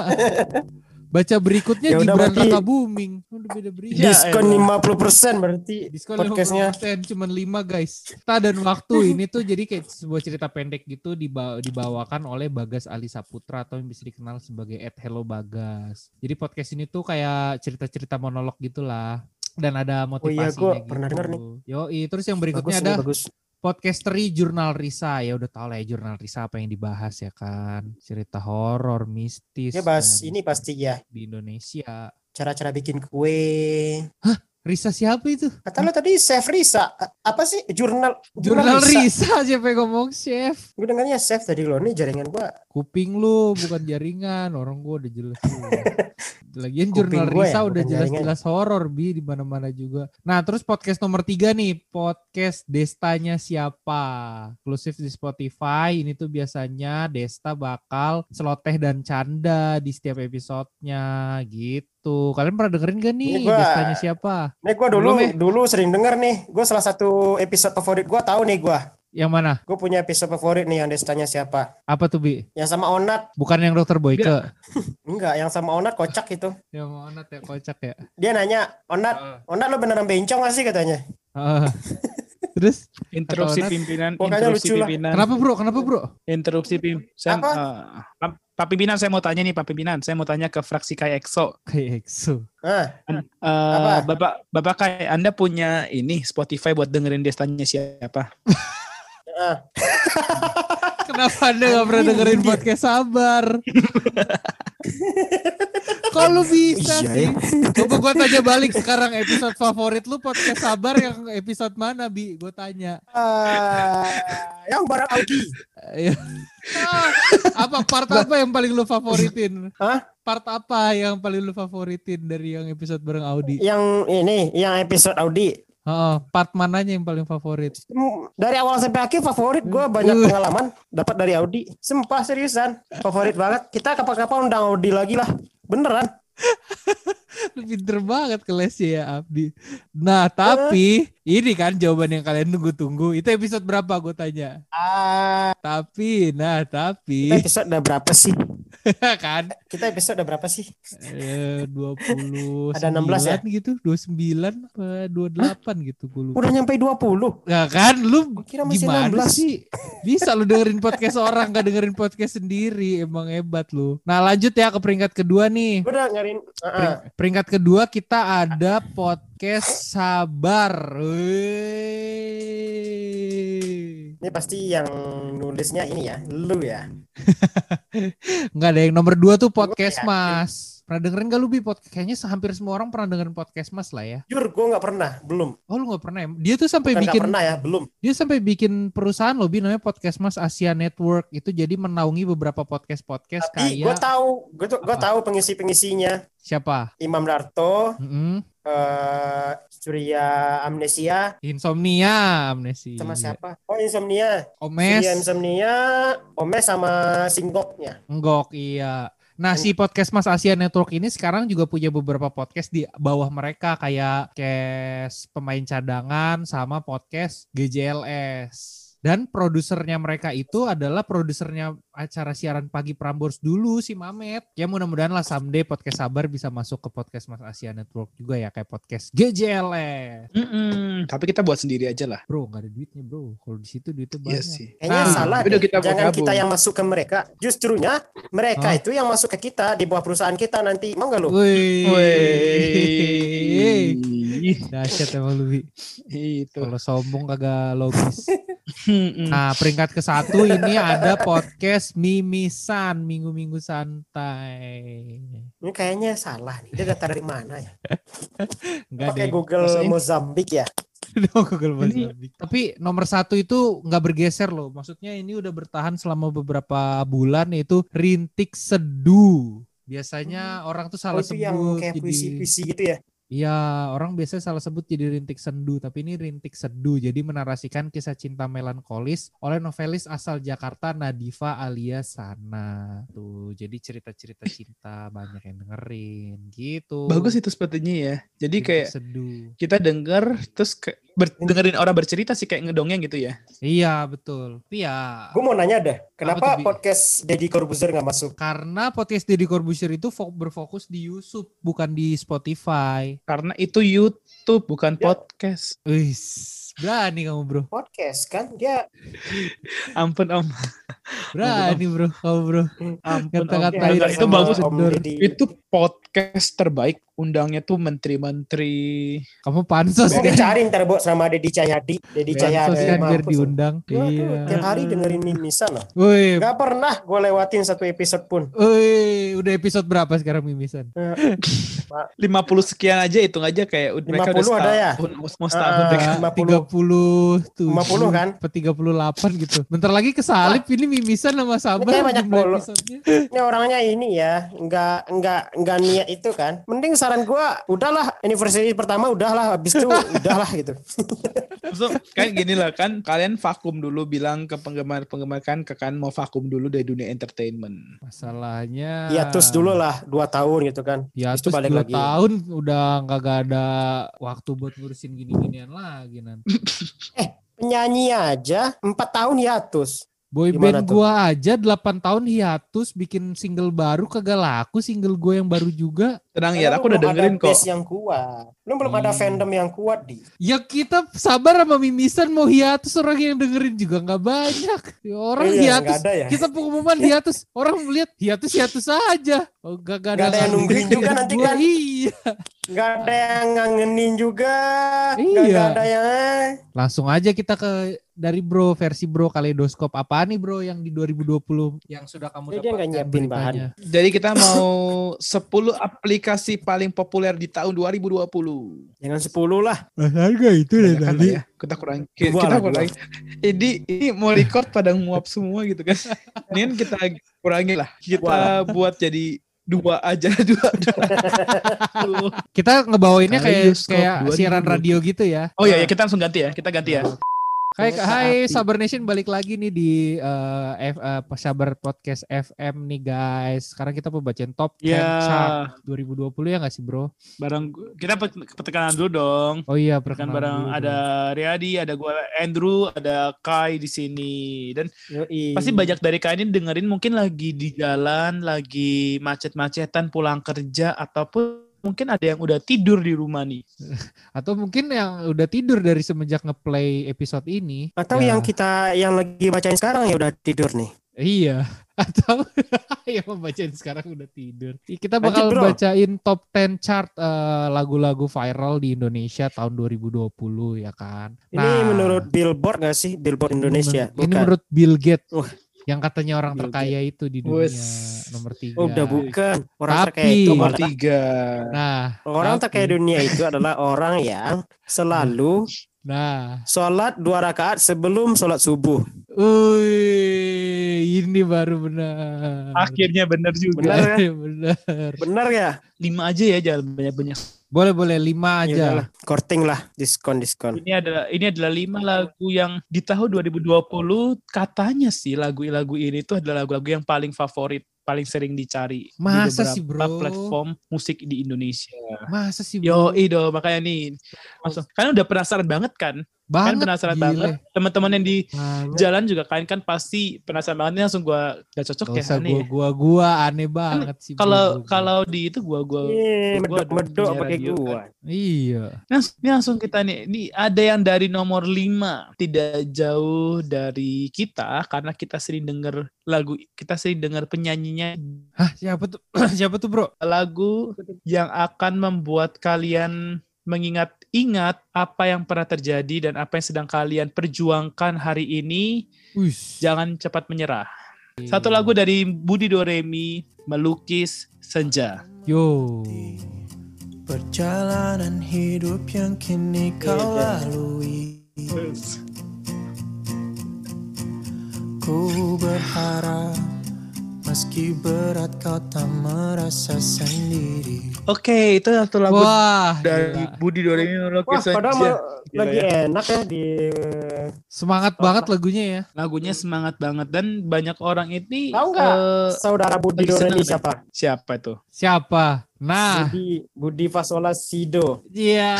[SPEAKER 1] Baca berikutnya
[SPEAKER 2] Ya udah,
[SPEAKER 1] Gibran
[SPEAKER 2] berarti-
[SPEAKER 1] Raka Booming. Udah beda berita.
[SPEAKER 3] Ya,
[SPEAKER 2] Diskon
[SPEAKER 3] elah.
[SPEAKER 2] 50% berarti
[SPEAKER 1] Diskon
[SPEAKER 2] podcastnya.
[SPEAKER 1] 50% cuman 5 guys. Ta dan waktu ini tuh jadi kayak sebuah cerita pendek gitu diba- dibawakan oleh Bagas Ali Saputra atau yang bisa dikenal sebagai Ed Hello Bagas. Jadi podcast ini tuh kayak cerita-cerita monolog gitulah dan ada
[SPEAKER 2] Oh iya,
[SPEAKER 1] motivasinya
[SPEAKER 2] gua pernah
[SPEAKER 1] gitu.
[SPEAKER 2] denger nih.
[SPEAKER 1] Yoi, terus yang
[SPEAKER 2] Bagus,
[SPEAKER 1] berikutnya
[SPEAKER 2] ini
[SPEAKER 1] ada
[SPEAKER 2] bagus.
[SPEAKER 1] Podcasteri Jurnal Risa ya udah tau lah ya Jurnal Risa apa yang dibahas ya kan cerita horor mistis
[SPEAKER 2] Ya bahas ini pasti ya
[SPEAKER 1] di Indonesia
[SPEAKER 2] cara-cara bikin kue.
[SPEAKER 1] Risa siapa itu?
[SPEAKER 2] Kata lo tadi Chef Risa. Apa sih? Jurnal
[SPEAKER 1] Jurnal Risa siapa yang ngomong chef?
[SPEAKER 2] Gue dengarnya Chef tadi lo nih jaringan gua.
[SPEAKER 1] Kuping lu bukan jaringan. Orang gua udah jelas. Lagian
[SPEAKER 2] Kuping
[SPEAKER 1] jurnal
[SPEAKER 2] gua
[SPEAKER 1] Risa
[SPEAKER 2] ya,
[SPEAKER 1] udah jelas-jelas horor bi di mana-mana juga. Nah, terus podcast nomor tiga nih, podcast Destanya siapa? Eksklusif di Spotify. Ini tuh biasanya Desta bakal celoteh dan canda di setiap episodenya gitu. Kalian pernah dengerin gak nih
[SPEAKER 2] Ini gua-
[SPEAKER 1] siapa?
[SPEAKER 2] Nih gua dulu
[SPEAKER 1] Belum ya?
[SPEAKER 2] dulu sering denger nih. Gue salah satu episode favorit gua tahu nih gua.
[SPEAKER 1] Yang mana?
[SPEAKER 2] Gue punya episode favorit nih yang destanya siapa?
[SPEAKER 1] Apa tuh Bi?
[SPEAKER 2] Yang sama Onat.
[SPEAKER 1] Bukan yang dokter Boyke.
[SPEAKER 2] Enggak, yang sama Onat kocak itu.
[SPEAKER 1] Yang mana ya kocak ya?
[SPEAKER 2] Dia nanya, Onat, Onat lo beneran bencong gak sih katanya?
[SPEAKER 1] Ah. Terus
[SPEAKER 3] Interupsi pimpinan,
[SPEAKER 2] Pokoknya
[SPEAKER 3] interupsi
[SPEAKER 2] lucu lah.
[SPEAKER 3] pimpinan.
[SPEAKER 1] kenapa bro? Kenapa bro?
[SPEAKER 3] Interupsi pim. Saya,
[SPEAKER 2] Apa?
[SPEAKER 3] eh, Pak- Pimpinan saya mau tanya nih Pak Pimpinan, saya mau tanya ke fraksi.
[SPEAKER 1] Kayak EXO.
[SPEAKER 2] Ah,
[SPEAKER 3] Eh,
[SPEAKER 2] Apa?
[SPEAKER 3] Bapak Bapak kayak Anda punya ini Spotify buat dengerin destanya siapa?
[SPEAKER 1] Kenapa anda gak pernah dengerin
[SPEAKER 2] dia.
[SPEAKER 1] podcast sabar? Kok lu bisa
[SPEAKER 2] Iya,
[SPEAKER 1] sih?
[SPEAKER 2] ya.
[SPEAKER 1] Coba gua tanya balik sekarang episode favorit lu podcast sabar yang episode mana Bi? Gue tanya.
[SPEAKER 2] Ah, yang barang Audi.
[SPEAKER 1] Ah, apa part apa yang paling lu favoritin?
[SPEAKER 2] Hah?
[SPEAKER 1] Part apa yang paling lu favoritin dari yang episode bareng Audi?
[SPEAKER 2] Yang ini, yang episode Audi.
[SPEAKER 1] Oh, part mananya yang paling favorit?
[SPEAKER 2] Dari awal sampai akhir favorit gue banyak
[SPEAKER 1] Uh.
[SPEAKER 2] pengalaman dapat dari Audi. Sumpah seriusan, favorit banget. Kita kapan-kapan undang Audi lagi lah. Beneran.
[SPEAKER 1] Pinter banget ke lesnya ya Abdi. Nah tapi ini kan jawaban yang kalian tunggu-tunggu. Itu episode berapa gue tanya?
[SPEAKER 2] Ah,
[SPEAKER 1] Tapi, nah
[SPEAKER 2] kita
[SPEAKER 1] tapi
[SPEAKER 2] episode udah berapa sih?
[SPEAKER 1] kan
[SPEAKER 2] Kita episode udah berapa sih?
[SPEAKER 1] eh, 20
[SPEAKER 2] Ada 16 ya?
[SPEAKER 1] gitu, 29 apa 28 gitu gue lupa.
[SPEAKER 2] Udah nyampe 20.
[SPEAKER 1] Nah kan lu
[SPEAKER 2] Gua kira masih
[SPEAKER 1] gimana
[SPEAKER 2] 16.
[SPEAKER 1] sih? Bisa lu dengerin podcast orang gak dengerin podcast sendiri, emang hebat lu. Nah lanjut ya ke peringkat kedua nih.
[SPEAKER 2] Gue udah ngarin. ah, ah.
[SPEAKER 1] Pering- peringkat kedua kita ada podcast sabar. Wih.
[SPEAKER 2] Ini pasti yang nulisnya ini ya, lu ya.
[SPEAKER 1] Nggak ada yang nomor dua tuh podcast
[SPEAKER 2] yakin.
[SPEAKER 1] mas. Pernah dengerin gak lu bi podcast? Kayaknya hampir semua orang pernah dengerin podcast mas lah ya.
[SPEAKER 2] Jur, gue nggak pernah, belum.
[SPEAKER 1] Oh lu nggak pernah ya? Dia tuh sampai
[SPEAKER 2] Bukan
[SPEAKER 1] bikin
[SPEAKER 2] pernah ya, belum.
[SPEAKER 1] dia sampai bikin perusahaan loh bi namanya podcast mas Asia Network itu jadi menaungi beberapa podcast podcast
[SPEAKER 2] Tapi gue
[SPEAKER 1] kayak
[SPEAKER 2] tahu, gue tuh gue tahu pengisi-pengisinya.
[SPEAKER 1] siapa?
[SPEAKER 2] Imam Darto,
[SPEAKER 1] Mm-mm.
[SPEAKER 2] Eh Surya Amnesia,
[SPEAKER 1] Insomnia amnesia.
[SPEAKER 2] sama siapa? Oh Insomnia.
[SPEAKER 1] Omes.
[SPEAKER 2] Surya Insomnia, Omes sama Singgoknya.
[SPEAKER 1] Enggok, iya. Nah, si podcast Mas Asia Network ini sekarang juga punya beberapa podcast di bawah mereka kayak cast pemain cadangan sama podcast GJLS. Dan produsernya mereka itu adalah produsernya acara siaran pagi Prambors dulu si Mamet. Ya mudah-mudahan lah someday podcast Sabar bisa masuk ke podcast Mas Asia Network juga ya kayak podcast GJLS.
[SPEAKER 3] Mm-mm, Tapi kita buat sendiri aja lah.
[SPEAKER 1] Bro, nggak ada duitnya bro. Kalau di situ duitnya banyak.
[SPEAKER 3] Iya sih.
[SPEAKER 2] Kayaknya
[SPEAKER 1] Nah,
[SPEAKER 2] salah.
[SPEAKER 3] udah
[SPEAKER 2] deh.
[SPEAKER 3] kita
[SPEAKER 2] Jangan
[SPEAKER 3] gabung.
[SPEAKER 2] kita yang masuk ke mereka. Justrunya mereka
[SPEAKER 1] Hah?
[SPEAKER 2] itu yang masuk ke kita di bawah perusahaan kita nanti. Mau nggak lu?
[SPEAKER 1] Wih. Dahsyat emang lu.
[SPEAKER 3] Itu.
[SPEAKER 1] Kalau sombong kagak logis. Nah, peringkat ke satu ini ada podcast Mimisan Minggu-minggu santai.
[SPEAKER 2] Ini kayaknya salah nih. Dia data dari mana ya?
[SPEAKER 1] Enggak
[SPEAKER 2] Pakai
[SPEAKER 1] deh.
[SPEAKER 2] Google
[SPEAKER 3] Maksudnya-
[SPEAKER 2] Mozambik ya?
[SPEAKER 1] dong Google
[SPEAKER 3] Ini-
[SPEAKER 1] Mozambik. Tapi nomor satu itu nggak bergeser loh. Maksudnya ini udah bertahan selama beberapa bulan yaitu Rintik Seduh. Biasanya orang tuh
[SPEAKER 2] Oh,
[SPEAKER 1] salah
[SPEAKER 2] itu yang
[SPEAKER 1] sebut
[SPEAKER 2] kayak
[SPEAKER 1] jadi
[SPEAKER 2] puisi-puisi gitu ya?
[SPEAKER 1] Iya, orang biasanya salah sebut jadi rintik sendu, tapi ini rintik seduh. Jadi menarasikan kisah cinta melankolis oleh novelis asal Jakarta Nadifa alias Sana. Tuh, jadi cerita-cerita cinta banyak yang dengerin gitu.
[SPEAKER 3] Bagus itu sepertinya ya. Jadi
[SPEAKER 1] Rintik
[SPEAKER 3] kayak
[SPEAKER 1] seduh.
[SPEAKER 3] kita denger terus ke, ber- dengerin orang bercerita sih kayak ngedongeng gitu ya.
[SPEAKER 1] Iya, betul. Tapi ya
[SPEAKER 2] Gue mau nanya deh,
[SPEAKER 1] Apa
[SPEAKER 2] kenapa
[SPEAKER 1] tuh,
[SPEAKER 2] podcast Deddy Corbuzier nggak masuk?
[SPEAKER 1] karena podcast Deddy Corbuzier itu fo- berfokus di YouTube bukan di Spotify.
[SPEAKER 3] Karena itu YouTube bukan
[SPEAKER 2] Ya.
[SPEAKER 3] podcast.
[SPEAKER 1] Wih, berani kamu bro.
[SPEAKER 2] Podcast kan dia
[SPEAKER 3] Ampun om.
[SPEAKER 1] Berani bro, kamu bro.
[SPEAKER 3] Ampun om.
[SPEAKER 1] Kata-katain
[SPEAKER 3] Enggak, itu bagus.
[SPEAKER 2] Om.
[SPEAKER 3] Itu podcast terbaik undangnya tuh menteri-menteri.
[SPEAKER 1] Kamu pansos
[SPEAKER 2] Gue
[SPEAKER 1] kan?
[SPEAKER 2] cari ntar bu sama Deddy Cahyadi. Deddy Cahyadi.
[SPEAKER 1] kan biar diundang.
[SPEAKER 2] Gua tuh
[SPEAKER 1] Iya.
[SPEAKER 2] tiap hari dengerin mimisan loh.
[SPEAKER 1] Woi,
[SPEAKER 2] Gak pernah gue lewatin satu episode pun.
[SPEAKER 1] woi, udah episode berapa sekarang mimisan?
[SPEAKER 3] 50 sekian aja hitung aja kayak ud- mereka udah
[SPEAKER 2] 50 ada ya?
[SPEAKER 3] mau- setahun
[SPEAKER 2] Ah, lima puluh.
[SPEAKER 1] tiga puluh tujuh
[SPEAKER 2] 50 kan?
[SPEAKER 1] apa tiga puluh delapan gitu bentar lagi kesalip ini mimisan sama sabar
[SPEAKER 2] kayak banyak. Ini orangnya ini ya, nggak nggak nggak niat itu kan. Mending saran gue, udahlah anniversary pertama udahlah, habis itu udahlah gitu.
[SPEAKER 3] So, kan gini lah kan kalian vakum dulu bilang ke penggemar-penggemar kan ke kan mau vakum dulu dari dunia entertainment.
[SPEAKER 1] masalahnya
[SPEAKER 2] Hiatus dulu lah, dua tahun gitu kan.
[SPEAKER 1] ya
[SPEAKER 2] itu balik
[SPEAKER 1] dua
[SPEAKER 2] lagi.
[SPEAKER 1] tahun udah nggak gak ada waktu buat ngurusin gini-ginian lagi nanti
[SPEAKER 2] Penyanyi aja empat tahun hiatus.
[SPEAKER 1] Boy
[SPEAKER 2] Gimana
[SPEAKER 1] band
[SPEAKER 2] tuh?
[SPEAKER 1] gua aja 8 tahun hiatus bikin single baru kagak laku single gue yang baru juga
[SPEAKER 3] Tenang ya, aku udah
[SPEAKER 2] belum
[SPEAKER 3] dengerin
[SPEAKER 2] ada
[SPEAKER 3] kok.
[SPEAKER 2] base yang kuat. Belum belum ada
[SPEAKER 1] Hmm.
[SPEAKER 2] fandom yang kuat di.
[SPEAKER 1] Ya kita sabar sama mimisan mau hiatus orang yang dengerin juga nggak banyak. Ya, Orang
[SPEAKER 2] Iya,
[SPEAKER 1] hiatus
[SPEAKER 2] ada ya.
[SPEAKER 1] kita pengumuman hiatus orang melihat hiatus hiatus aja. Oh gak, gak
[SPEAKER 2] Nggak ada yang nungguin juga nanti kan.
[SPEAKER 1] Iya.
[SPEAKER 2] Nggak ada yang ngangenin juga. Nggak
[SPEAKER 1] Iya.
[SPEAKER 2] nggak ada yang eh.
[SPEAKER 1] Langsung aja kita ke dari bro versi bro kaleidoskop apa nih bro yang di 2020 yang sudah kamu
[SPEAKER 2] Jadi
[SPEAKER 1] dapatkan
[SPEAKER 2] nyiapin bahan.
[SPEAKER 3] Jadi kita mau 10 aplikasi paling populer di tahun 2020.
[SPEAKER 2] Jangan 10 lah.
[SPEAKER 1] Harga itu
[SPEAKER 3] Banyak kan lah ya. Kita kurang kita
[SPEAKER 2] lah,
[SPEAKER 3] kurang. Ini ini mau record pada nguap semua gitu kan. Ini kan kita kurangi lah. Kita buat jadi dua aja dua. dua.
[SPEAKER 1] Kita ngebawainnya kayak kayak
[SPEAKER 3] 2020.
[SPEAKER 1] siaran radio gitu ya.
[SPEAKER 3] Oh iya ya kita langsung ganti ya. Kita ganti ya.
[SPEAKER 1] Hai, hai
[SPEAKER 2] api.
[SPEAKER 1] Sabar Nation balik lagi nih di eh, F, eh, Sabar Podcast FM nih guys. Sekarang kita mau bacain top 10 chart 2020 ya nggak sih bro?
[SPEAKER 3] barang kita pet- petekanan dulu dong.
[SPEAKER 1] Oh iya
[SPEAKER 3] Kan
[SPEAKER 1] perkenalan
[SPEAKER 3] bareng
[SPEAKER 1] dulu
[SPEAKER 3] ada Riyadi, ada gua Andrew, ada Kai di sini dan
[SPEAKER 2] Yoi.
[SPEAKER 3] pasti banyak dari kalian ini dengerin mungkin lagi di jalan, lagi macet-macetan pulang kerja ataupun mungkin ada yang udah tidur di rumah nih.
[SPEAKER 1] Atau mungkin yang udah tidur dari semenjak ngeplay episode ini.
[SPEAKER 2] Atau
[SPEAKER 1] Ya.
[SPEAKER 2] yang kita yang lagi bacain sekarang ya udah tidur nih.
[SPEAKER 1] Iya. Atau yang membacain sekarang udah tidur. Kita
[SPEAKER 2] Lanjut,
[SPEAKER 1] bakal
[SPEAKER 2] bro.
[SPEAKER 1] bacain top 10 chart eh, lagu-lagu viral di Indonesia tahun 2020 ya kan.
[SPEAKER 2] Ini menurut Billboard gak sih? Billboard Indonesia.
[SPEAKER 1] Ini
[SPEAKER 2] Bukan.
[SPEAKER 1] menurut Bill Gates.
[SPEAKER 2] Wah.
[SPEAKER 1] Yang katanya orang
[SPEAKER 3] Bill
[SPEAKER 1] terkaya itu di dunia
[SPEAKER 3] Wes.
[SPEAKER 1] nomor tiga.
[SPEAKER 2] Oh, udah bukan. Orang
[SPEAKER 1] Tapi-
[SPEAKER 2] terkaya itu
[SPEAKER 3] Nomor tiga.
[SPEAKER 1] Nah,
[SPEAKER 2] orang
[SPEAKER 1] tapi-
[SPEAKER 2] terkaya dunia itu adalah orang yang selalu
[SPEAKER 1] Nah,
[SPEAKER 2] sholat dua rakaat sebelum sholat subuh.
[SPEAKER 1] Wih, ini baru benar.
[SPEAKER 3] Akhirnya bener juga.
[SPEAKER 2] Benar ya?
[SPEAKER 1] benar.
[SPEAKER 2] Benar ya?
[SPEAKER 3] Lima aja ya jangan banyak-banyak.
[SPEAKER 1] Boleh boleh lima
[SPEAKER 2] Ya
[SPEAKER 1] aja.
[SPEAKER 2] udahlah, korting lah, diskon diskon.
[SPEAKER 3] Ini adalah ini adalah lima lagu yang di tahun 2020 katanya sih lagu-lagu ini tuh adalah lagu-lagu yang paling favorit, paling sering dicari
[SPEAKER 1] Masa
[SPEAKER 3] di
[SPEAKER 1] sih,
[SPEAKER 3] beberapa
[SPEAKER 1] bro?
[SPEAKER 3] platform musik di Indonesia.
[SPEAKER 1] Masa sih bro?
[SPEAKER 3] Yo, ido makanya nih. Langsung, kalian udah penasaran banget kan? Kalian
[SPEAKER 1] Banget.
[SPEAKER 3] penasaran
[SPEAKER 1] gile.
[SPEAKER 3] banget. Teman-teman yang di
[SPEAKER 2] Banget.
[SPEAKER 3] jalan juga kalian kan pasti penasaran banget. Ini langsung gua gak cocok
[SPEAKER 1] Gak
[SPEAKER 3] ya
[SPEAKER 1] usah
[SPEAKER 3] aneh.
[SPEAKER 1] gua
[SPEAKER 3] ya.
[SPEAKER 1] gua gua aneh banget sih. bro,
[SPEAKER 3] Kalau
[SPEAKER 1] gua, gua.
[SPEAKER 3] kalau di itu gua gua
[SPEAKER 2] medok-medok
[SPEAKER 3] punya
[SPEAKER 2] pakai gua.
[SPEAKER 1] iya.
[SPEAKER 3] Nah, ini langsung kita nih. Ini ada yang dari nomor 5 tidak jauh dari kita karena kita sering denger lagu kita sering denger penyanyinya
[SPEAKER 1] Hah, siapa tuh? siapa tuh, Bro?
[SPEAKER 3] lagu yang akan membuat kalian mengingat-ingat apa yang pernah terjadi dan apa yang sedang kalian perjuangkan hari ini.
[SPEAKER 1] Wih.
[SPEAKER 3] Jangan cepat menyerah. Satu lagu dari Budi Doremi, Melukis Senja.
[SPEAKER 1] Yo.
[SPEAKER 4] Perjalanan hidup yang kini kau lalui Ku berharap Meski berat kau tak merasa sendiri
[SPEAKER 3] Oke, itu satu lagu
[SPEAKER 1] Wah,
[SPEAKER 3] dari
[SPEAKER 1] gila.
[SPEAKER 3] Budi Doremi
[SPEAKER 2] Wah,
[SPEAKER 3] Melukis Senja.
[SPEAKER 2] padahal lagi
[SPEAKER 3] ya.
[SPEAKER 2] enak ya di
[SPEAKER 1] semangat banget lagunya ya.
[SPEAKER 3] Lagunya semangat banget dan banyak orang ini
[SPEAKER 2] Tahu nggak?
[SPEAKER 3] eh,
[SPEAKER 2] saudara Budi Doremi siapa?
[SPEAKER 3] siapa itu?
[SPEAKER 1] Siapa? Nah,
[SPEAKER 2] Budi Budi Fasola Sido.
[SPEAKER 1] iya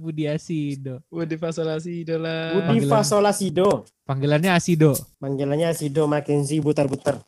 [SPEAKER 1] Budi Asido.
[SPEAKER 3] Budi Fasolasi idola.
[SPEAKER 2] Budi
[SPEAKER 1] panggilan.
[SPEAKER 2] Fasola Sido.
[SPEAKER 1] Panggilannya Asido.
[SPEAKER 2] Panggilannya Sido Mackenzie butar-butar.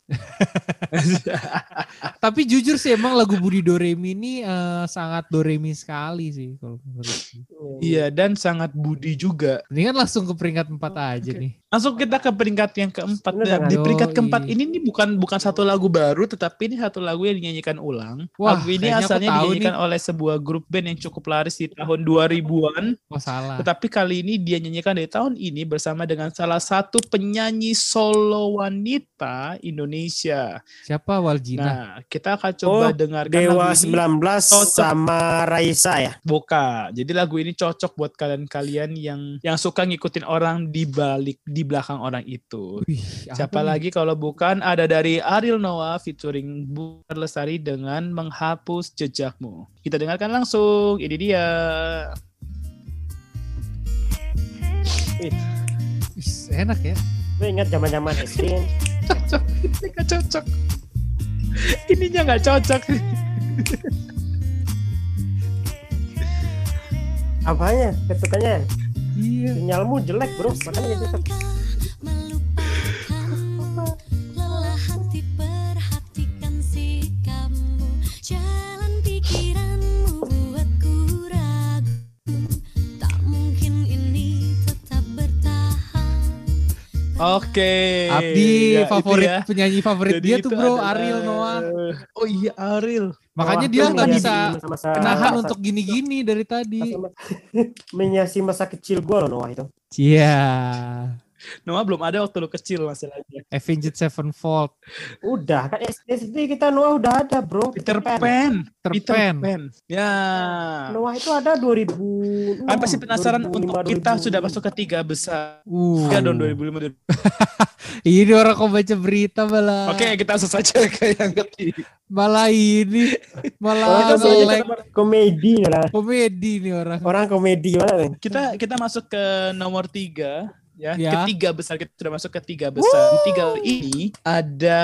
[SPEAKER 1] Tapi jujur sih emang lagu Budi Doremi ini eh, sangat Doremi sekali sih kalau menurutku.
[SPEAKER 3] Iya dan sangat Budi juga.
[SPEAKER 1] Ini kan langsung ke peringkat 4 aja nih.
[SPEAKER 3] Langsung kita ke peringkat yang keempat.
[SPEAKER 2] Bener kan?
[SPEAKER 3] di peringkat keempat ini nih bukan bukan satu lagu baru, tetapi ini satu lagu yang dinyanyikan ulang.
[SPEAKER 1] Wah,
[SPEAKER 3] lagu ini asalnya dinyanyikan oleh sebuah grup band yang cukup laris di tahun 2000-an.
[SPEAKER 1] Oh salah.
[SPEAKER 3] Tetapi kali ini dia nyanyikan dari tahun ini bersama dengan salah satu penyanyi solo wanita Indonesia.
[SPEAKER 1] Siapa Waljina?
[SPEAKER 3] Nah, kita akan coba
[SPEAKER 2] Oh,
[SPEAKER 3] dengarkan
[SPEAKER 2] Dewa
[SPEAKER 3] lagu ini.
[SPEAKER 2] 19
[SPEAKER 3] Cocok.
[SPEAKER 2] sama Raisa ya.
[SPEAKER 3] Buka. Jadi lagu ini cocok buat kalian-kalian yang yang suka ngikutin orang di balik di belakang orang itu.
[SPEAKER 1] Wih,
[SPEAKER 3] Siapa
[SPEAKER 1] apa
[SPEAKER 3] lagi kalau bukan ada dari Ariel Noah featuring Bu Lestari dengan menghapus jejakmu. Kita dengarkan langsung. Ini dia.
[SPEAKER 1] Ih, enak ya.
[SPEAKER 2] Gue ingat zaman-zaman SD.
[SPEAKER 3] Cocok. Ini nggak cocok. Ininya nggak cocok.
[SPEAKER 2] Apanya? Ketukannya?
[SPEAKER 1] Iya.
[SPEAKER 2] Sinyalmu jelek bro. Makanya gitu.
[SPEAKER 3] Oke.
[SPEAKER 1] Abdi
[SPEAKER 3] Ya,
[SPEAKER 1] favorit
[SPEAKER 3] ya.
[SPEAKER 1] penyanyi favorit
[SPEAKER 3] Jadi
[SPEAKER 1] dia tuh bro
[SPEAKER 3] adalah-
[SPEAKER 1] Ariel Noah.
[SPEAKER 3] Oh iya Ariel.
[SPEAKER 1] Makanya dia nggak bisa
[SPEAKER 2] masa-
[SPEAKER 1] Kenahan
[SPEAKER 2] masa-
[SPEAKER 1] untuk gini-gini dari tadi.
[SPEAKER 2] masa- Menyasi masa kecil gue loh Noah itu.
[SPEAKER 1] Iya.
[SPEAKER 3] Noah belum ada waktu lu kecil masalahnya.
[SPEAKER 1] Avenged Sevenfold.
[SPEAKER 2] Udah kan SD kita Noah udah ada bro.
[SPEAKER 3] Peter Pan.
[SPEAKER 1] Peter
[SPEAKER 3] Peter
[SPEAKER 1] Pan.
[SPEAKER 3] Pan. Ya.
[SPEAKER 2] Noah itu ada 2000.
[SPEAKER 3] Kan pasti penasaran untuk kita sudah masuk ke tiga besar.
[SPEAKER 1] Uh.
[SPEAKER 3] Tiga tahun 2005.
[SPEAKER 1] Ini orang kok baca berita malah.
[SPEAKER 3] Oke, kita langsung saja ke yang ketiga.
[SPEAKER 1] Malah ini.
[SPEAKER 2] Oh,
[SPEAKER 1] Malah nge-lag
[SPEAKER 2] kita komedi lah.
[SPEAKER 1] komedi nih orang.
[SPEAKER 2] Orang komedi mana nih?
[SPEAKER 3] Kita kita masuk ke nomor tiga. Ya,
[SPEAKER 1] Ya.
[SPEAKER 3] ketiga besar kita sudah masuk ke tiga besar. Di tiga ini ada,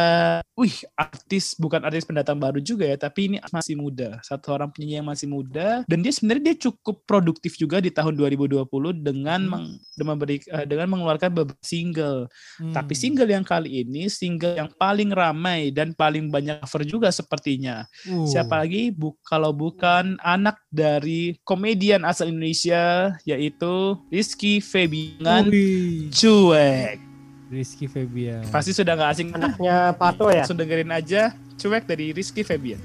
[SPEAKER 3] wih, artis bukan artis pendatang baru juga ya, tapi ini masih muda. Satu orang penyanyi yang masih muda dan dia sebenarnya dia cukup produktif juga di tahun 2020 dengan
[SPEAKER 1] Hmm.
[SPEAKER 3] meng, dengan memberi eh, dengan mengeluarkan beberapa single.
[SPEAKER 1] Hmm.
[SPEAKER 3] Tapi single yang kali ini single yang paling ramai dan paling banyak cover juga sepertinya.
[SPEAKER 1] Uh.
[SPEAKER 3] Siapa lagi bu kalau bukan anak dari komedian asal Indonesia yaitu Rizky Febian. Cuek.
[SPEAKER 1] Rizky Febian.
[SPEAKER 3] Pasti sudah nggak asing.
[SPEAKER 2] Anaknya Pato ya.
[SPEAKER 3] Langsung dengerin aja Cuek dari Rizky Febian.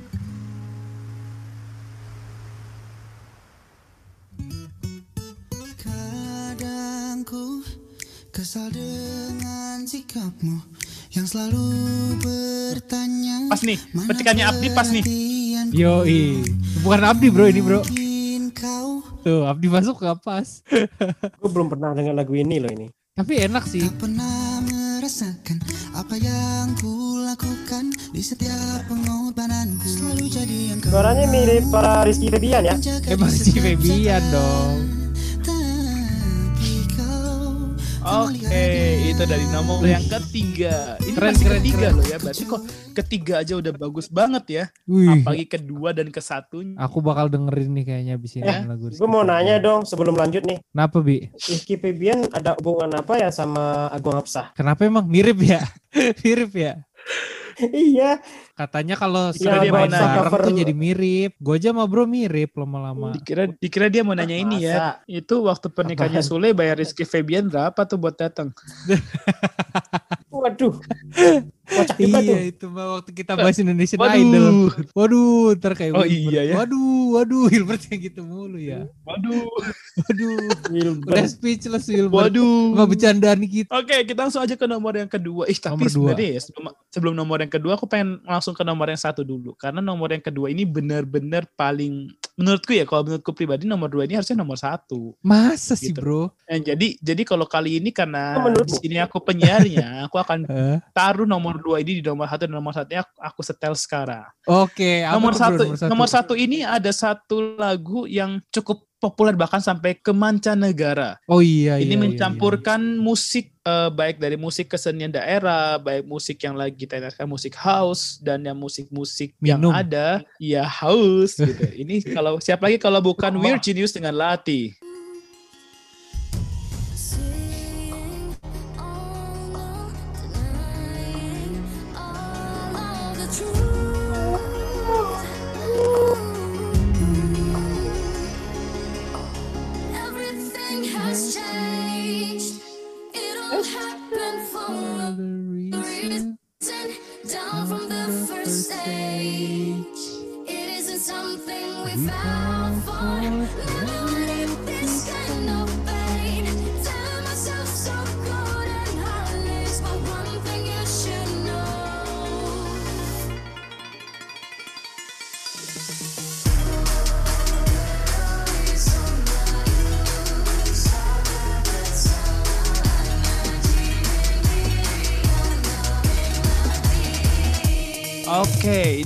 [SPEAKER 4] Kadang ku kesal dengan sikapmu yang selalu bertanya.
[SPEAKER 3] Pas nih,
[SPEAKER 4] "Mana
[SPEAKER 3] petikannya Abdi pas nih.
[SPEAKER 4] perhatianku?
[SPEAKER 1] Yoi. Bukan Abdi bro ini bro. Tuh Abdi masuk gak pas.
[SPEAKER 2] Gue belum pernah dengar lagu ini loh ini.
[SPEAKER 1] Tapi enak sih.
[SPEAKER 4] tak pernah merasakan apa yang ku lakukan di setiap pengorbananku. Selalu jadi yang kau
[SPEAKER 2] Suaranya mirip para Rizky Febian ya.
[SPEAKER 1] Emang Rizky Febian dong.
[SPEAKER 4] Tapi kau
[SPEAKER 3] Oke, itu dari nomor yang ketiga. Ini
[SPEAKER 1] Keren,
[SPEAKER 3] masih
[SPEAKER 1] keren,
[SPEAKER 3] ketiga
[SPEAKER 1] keren.
[SPEAKER 3] loh ya. Berarti kok ketiga aja udah bagus banget ya.
[SPEAKER 1] Wih.
[SPEAKER 3] Apalagi kedua dan ke satunya.
[SPEAKER 1] Aku bakal dengerin nih kayaknya abis ini
[SPEAKER 2] Eh,
[SPEAKER 1] lagu Rizky
[SPEAKER 2] Gue mau nanya dong sebelum lanjut nih.
[SPEAKER 1] Kenapa Bi?
[SPEAKER 2] Rizky Febian ada hubungan apa ya sama Agung Hapsah?
[SPEAKER 1] Kenapa emang mirip ya? mirip ya?
[SPEAKER 2] iya.
[SPEAKER 1] Katanya kalau
[SPEAKER 2] Iya,
[SPEAKER 1] sering
[SPEAKER 3] dia
[SPEAKER 1] main bareng tuh jadi mirip. Gue aja sama bro mirip lama-lama.
[SPEAKER 3] Dikira dikira dia mau nanya ini ya.
[SPEAKER 2] Masa?
[SPEAKER 3] Itu waktu pernikahannya? Sule bayar Rizky Febian berapa tuh buat datang?
[SPEAKER 2] Waduh. Kocak juga tuh.
[SPEAKER 1] Iya itu mah waktu kita bahas Indonesian Idol.
[SPEAKER 3] Waduh.
[SPEAKER 1] Waduh, ntar kayak
[SPEAKER 3] Oh,
[SPEAKER 1] Wilbert.
[SPEAKER 3] iya ya.
[SPEAKER 1] Waduh, waduh, Wilbert yang gitu mulu ya.
[SPEAKER 3] Waduh.
[SPEAKER 1] Waduh, udah
[SPEAKER 2] Wilbert.
[SPEAKER 1] speechless Wilbert.
[SPEAKER 3] Waduh.
[SPEAKER 1] Sama bercandaan kita.
[SPEAKER 3] Oke, kita langsung aja ke nomor yang kedua. Ih, tapi
[SPEAKER 1] Nomor
[SPEAKER 3] sebenarnya ya, sebelum, sebelum nomor yang kedua, aku pengen langsung ke nomor yang satu dulu. Karena nomor yang kedua ini benar-benar paling, menurutku ya, kalau menurutku pribadi, nomor dua ini harusnya nomor satu.
[SPEAKER 1] Masa sih
[SPEAKER 3] Gitu.
[SPEAKER 1] bro?
[SPEAKER 3] Eh, jadi, jadi kalau kali ini karena
[SPEAKER 2] Oh,
[SPEAKER 3] di sini aku penyiarnya, aku akan taruh nomor dua ini di nomor satu dan nomor satunya aku, aku setel sekarang.
[SPEAKER 1] Oke, apa
[SPEAKER 3] nomor
[SPEAKER 1] bro,
[SPEAKER 3] satu, nomor satu ini ada satu lagu yang cukup populer bahkan sampai ke mancanegara.
[SPEAKER 1] Oh iya,
[SPEAKER 3] Ini
[SPEAKER 1] iya, iya,
[SPEAKER 3] mencampurkan musik eh, baik dari musik kesenian daerah, baik musik yang lagi kita dengarkan musik house dan yang musik-musik yang ada ya house gitu. Ini kalau siapa lagi kalau bukan. Weird Genius dengan Lati.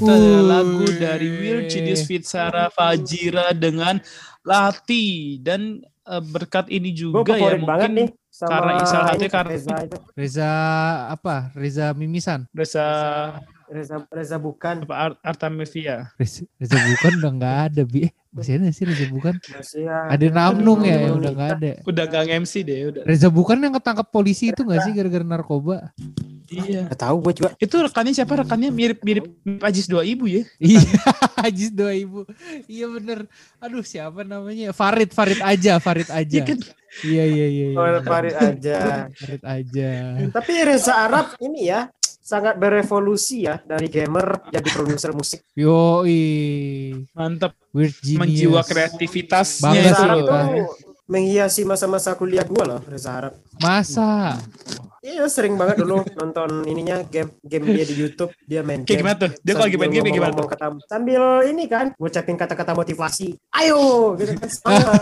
[SPEAKER 3] Oke, itu adalah lagu dari Will Genius Fit Sarah Fajira dengan Lati dan eh, berkat ini
[SPEAKER 2] Gue
[SPEAKER 3] juga ya
[SPEAKER 2] favorit banget nih
[SPEAKER 3] mungkin
[SPEAKER 2] sama
[SPEAKER 3] karena salah
[SPEAKER 2] ini,
[SPEAKER 3] karena-
[SPEAKER 2] Reza itu.
[SPEAKER 1] Reza apa? Reza Mimisan.
[SPEAKER 3] Reza
[SPEAKER 2] Reza Reza bukan
[SPEAKER 3] apa Art- Artamevia.
[SPEAKER 1] Reza, Reza bukan udah nggak ada bi. Eh, masih ada sih Reza bukan.
[SPEAKER 2] masih ya.
[SPEAKER 1] Ada Namnung ya yang
[SPEAKER 2] Namnung
[SPEAKER 1] udah nggak ada.
[SPEAKER 3] Udah gak MC deh, udah.
[SPEAKER 1] Reza bukan yang ketangkap polisi itu nggak sih gara-gara narkoba?
[SPEAKER 3] Iya.
[SPEAKER 2] Gak tahu gue juga.
[SPEAKER 3] Itu rekannya siapa? Rekannya mirip-mirip Ajis dua ibu ya.
[SPEAKER 1] Iya, Ajis dua ibu. Iya bener. Aduh siapa namanya? Farid, Farid aja, Farid aja.
[SPEAKER 3] Iya kan?
[SPEAKER 1] Iya iya iya. iya.
[SPEAKER 2] Oh, Farid aja.
[SPEAKER 1] Farid aja.
[SPEAKER 2] Tapi Reza Arab ini ya sangat berevolusi ya dari gamer jadi produser musik.
[SPEAKER 1] Yoi.
[SPEAKER 3] Mantap.
[SPEAKER 1] Weird genius.
[SPEAKER 3] Menjiwa kreativitasnya
[SPEAKER 1] Bangga sih
[SPEAKER 2] menghiasi masa-masa kuliah gue loh Reza Arab.
[SPEAKER 1] Masa?
[SPEAKER 2] Iya sering banget dulu nonton ininya game game dia di YouTube dia main
[SPEAKER 3] Kayak
[SPEAKER 2] game.
[SPEAKER 3] gimana tuh? Dia kalau lagi main game gimana tuh?
[SPEAKER 2] kata- sambil ini kan ngucapin kata-kata motivasi. Ayo gitu kan. semangat.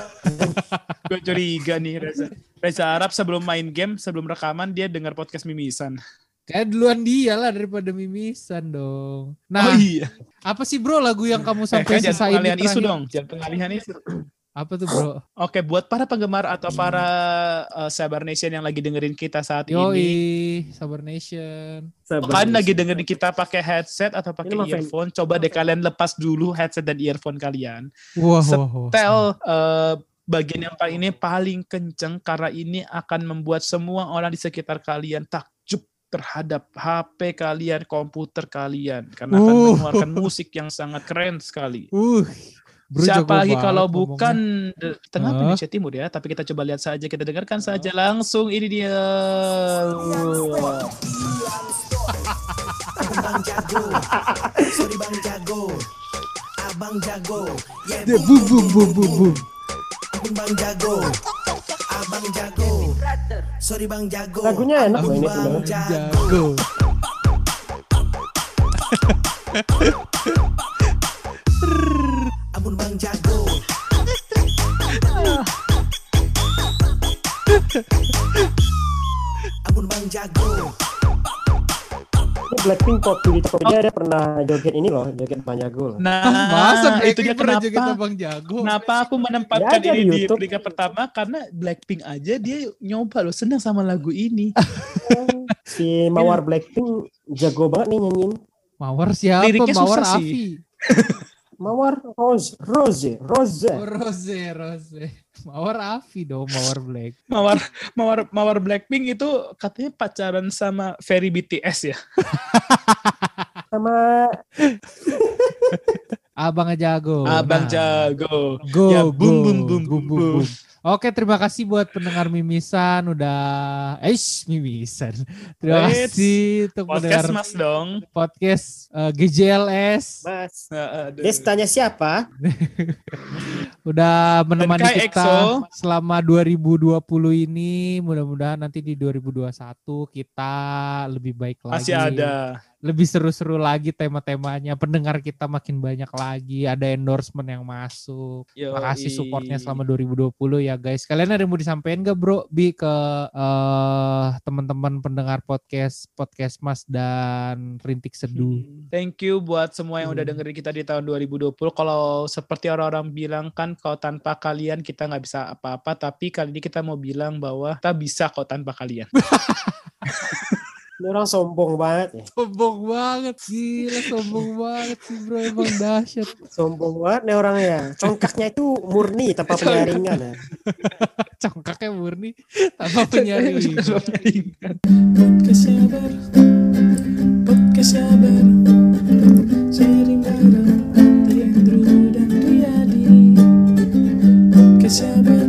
[SPEAKER 3] Gue curiga nih Reza. Reza Arab sebelum main game, sebelum rekaman dia dengar podcast Mimisan.
[SPEAKER 1] Kayak duluan dia lah daripada mimisan dong. Nah,
[SPEAKER 3] oh iya.
[SPEAKER 1] apa sih bro lagu yang kamu
[SPEAKER 3] Eh,
[SPEAKER 1] sampai
[SPEAKER 3] kan jangan
[SPEAKER 1] sisain di
[SPEAKER 3] pengalihan isu dong. Jangan pengalihan isu.
[SPEAKER 1] Apa tuh bro?
[SPEAKER 3] Oke, buat para penggemar atau para uh, Sabar Nation yang lagi dengerin kita saat ini.
[SPEAKER 1] Yoi, Sabar Nation.
[SPEAKER 2] Sabar.
[SPEAKER 3] Kalian lagi dengerin kita pakai headset atau pakai
[SPEAKER 2] Ini fan-
[SPEAKER 3] earphone, coba deh kalian lepas dulu headset dan earphone kalian.
[SPEAKER 1] Wah,
[SPEAKER 3] Setel
[SPEAKER 1] wah, wah.
[SPEAKER 3] eh, bagian yang paling ini paling kenceng karena ini akan membuat semua orang di sekitar kalian takjub terhadap HP kalian, komputer kalian karena akan
[SPEAKER 1] Uh.
[SPEAKER 3] mengeluarkan musik yang sangat keren sekali.
[SPEAKER 1] Uh, bro
[SPEAKER 3] Siapa lagi
[SPEAKER 1] banget
[SPEAKER 3] kalau
[SPEAKER 1] ngomongnya.
[SPEAKER 3] bukan tengah
[SPEAKER 1] Hah?
[SPEAKER 3] Indonesia Timur ya, tapi kita coba lihat saja, kita dengarkan saja langsung ini dia.
[SPEAKER 4] Abang jago, sorry bang jago, abang jago, ya
[SPEAKER 1] bum bum bum bum bum.
[SPEAKER 4] abang bang jago, abang jago, sorry bang jago,
[SPEAKER 2] Lagunya enak loh ini
[SPEAKER 4] bang
[SPEAKER 2] sebenarnya.
[SPEAKER 4] jago.
[SPEAKER 1] Jago.
[SPEAKER 4] Ampun bang jago Ampun bang jago
[SPEAKER 2] Blackpink waktu di Tokopedia dia pernah joget ini loh, joget Banjago loh.
[SPEAKER 3] Nah,
[SPEAKER 1] Masa
[SPEAKER 3] itu dia
[SPEAKER 1] Blackpink pernah
[SPEAKER 3] kenapa?
[SPEAKER 1] joget Abang Jago?
[SPEAKER 3] Kenapa aku menempatkan
[SPEAKER 2] Ya, ada
[SPEAKER 3] ini
[SPEAKER 2] di
[SPEAKER 3] di peringkat pertama karena Blackpink aja dia nyoba loh senang sama lagu ini.
[SPEAKER 2] Si Mawar Blackpink jago banget nih nyanyiin.
[SPEAKER 1] Mawar siapa?
[SPEAKER 3] Liriknya
[SPEAKER 1] Mawar
[SPEAKER 3] susah sih.
[SPEAKER 1] Afi.
[SPEAKER 2] Mawar Rose, Rose, Rose.
[SPEAKER 1] Oh, Rose, Rose. Mawar Afi dong, Mawar Black.
[SPEAKER 3] Mawar Mawar Mawar Blackpink itu katanya pacaran sama Ferry BTS ya.
[SPEAKER 2] Sama
[SPEAKER 1] Abang Jago.
[SPEAKER 3] Abang
[SPEAKER 1] Nah,
[SPEAKER 3] jago.
[SPEAKER 1] Go,
[SPEAKER 3] Ya,
[SPEAKER 1] go,
[SPEAKER 3] bum, bum, bum,
[SPEAKER 1] bum, bum, bum. Oke, terima kasih buat pendengar Mimisan udah eh Mimisan. Terima
[SPEAKER 3] Wait,
[SPEAKER 1] kasih untuk
[SPEAKER 3] Podcast
[SPEAKER 1] pendengar
[SPEAKER 3] Mas dong.
[SPEAKER 1] podcast eh, GJLS
[SPEAKER 2] Mas.
[SPEAKER 3] Aduh.
[SPEAKER 2] Destanya siapa?
[SPEAKER 1] udah menemani kita
[SPEAKER 3] EXO.
[SPEAKER 1] selama 2020 ini. Mudah-mudahan nanti di 2021 kita lebih baik lagi.
[SPEAKER 3] Masih ada.
[SPEAKER 1] Lebih seru-seru lagi tema-temanya. Pendengar kita makin banyak lagi. Ada endorsement yang masuk.
[SPEAKER 3] Yoi.
[SPEAKER 1] Makasih supportnya selama 2020 ya guys. Kalian ada yang mau disampaikan gak bro? Bi ke eh, teman-teman pendengar podcast podcast Mas dan Rintik Seduh.
[SPEAKER 3] Thank you buat semua yang udah
[SPEAKER 1] Hmm.
[SPEAKER 3] dengerin kita di tahun 2020. Kalau seperti orang-orang bilang kan kalau tanpa kalian kita nggak bisa apa-apa. Tapi kali ini kita mau bilang bahwa kita bisa kok tanpa kalian.
[SPEAKER 2] Ini orang sombong banget ya.
[SPEAKER 1] Sombong banget gila, sombong banget sih bro, emang dahsyat.
[SPEAKER 2] Sombong banget nih orangnya. Congkaknya itu murni tanpa penyaringan ya.
[SPEAKER 1] Congkaknya murni tanpa penyaringan.
[SPEAKER 3] Podcast sabar,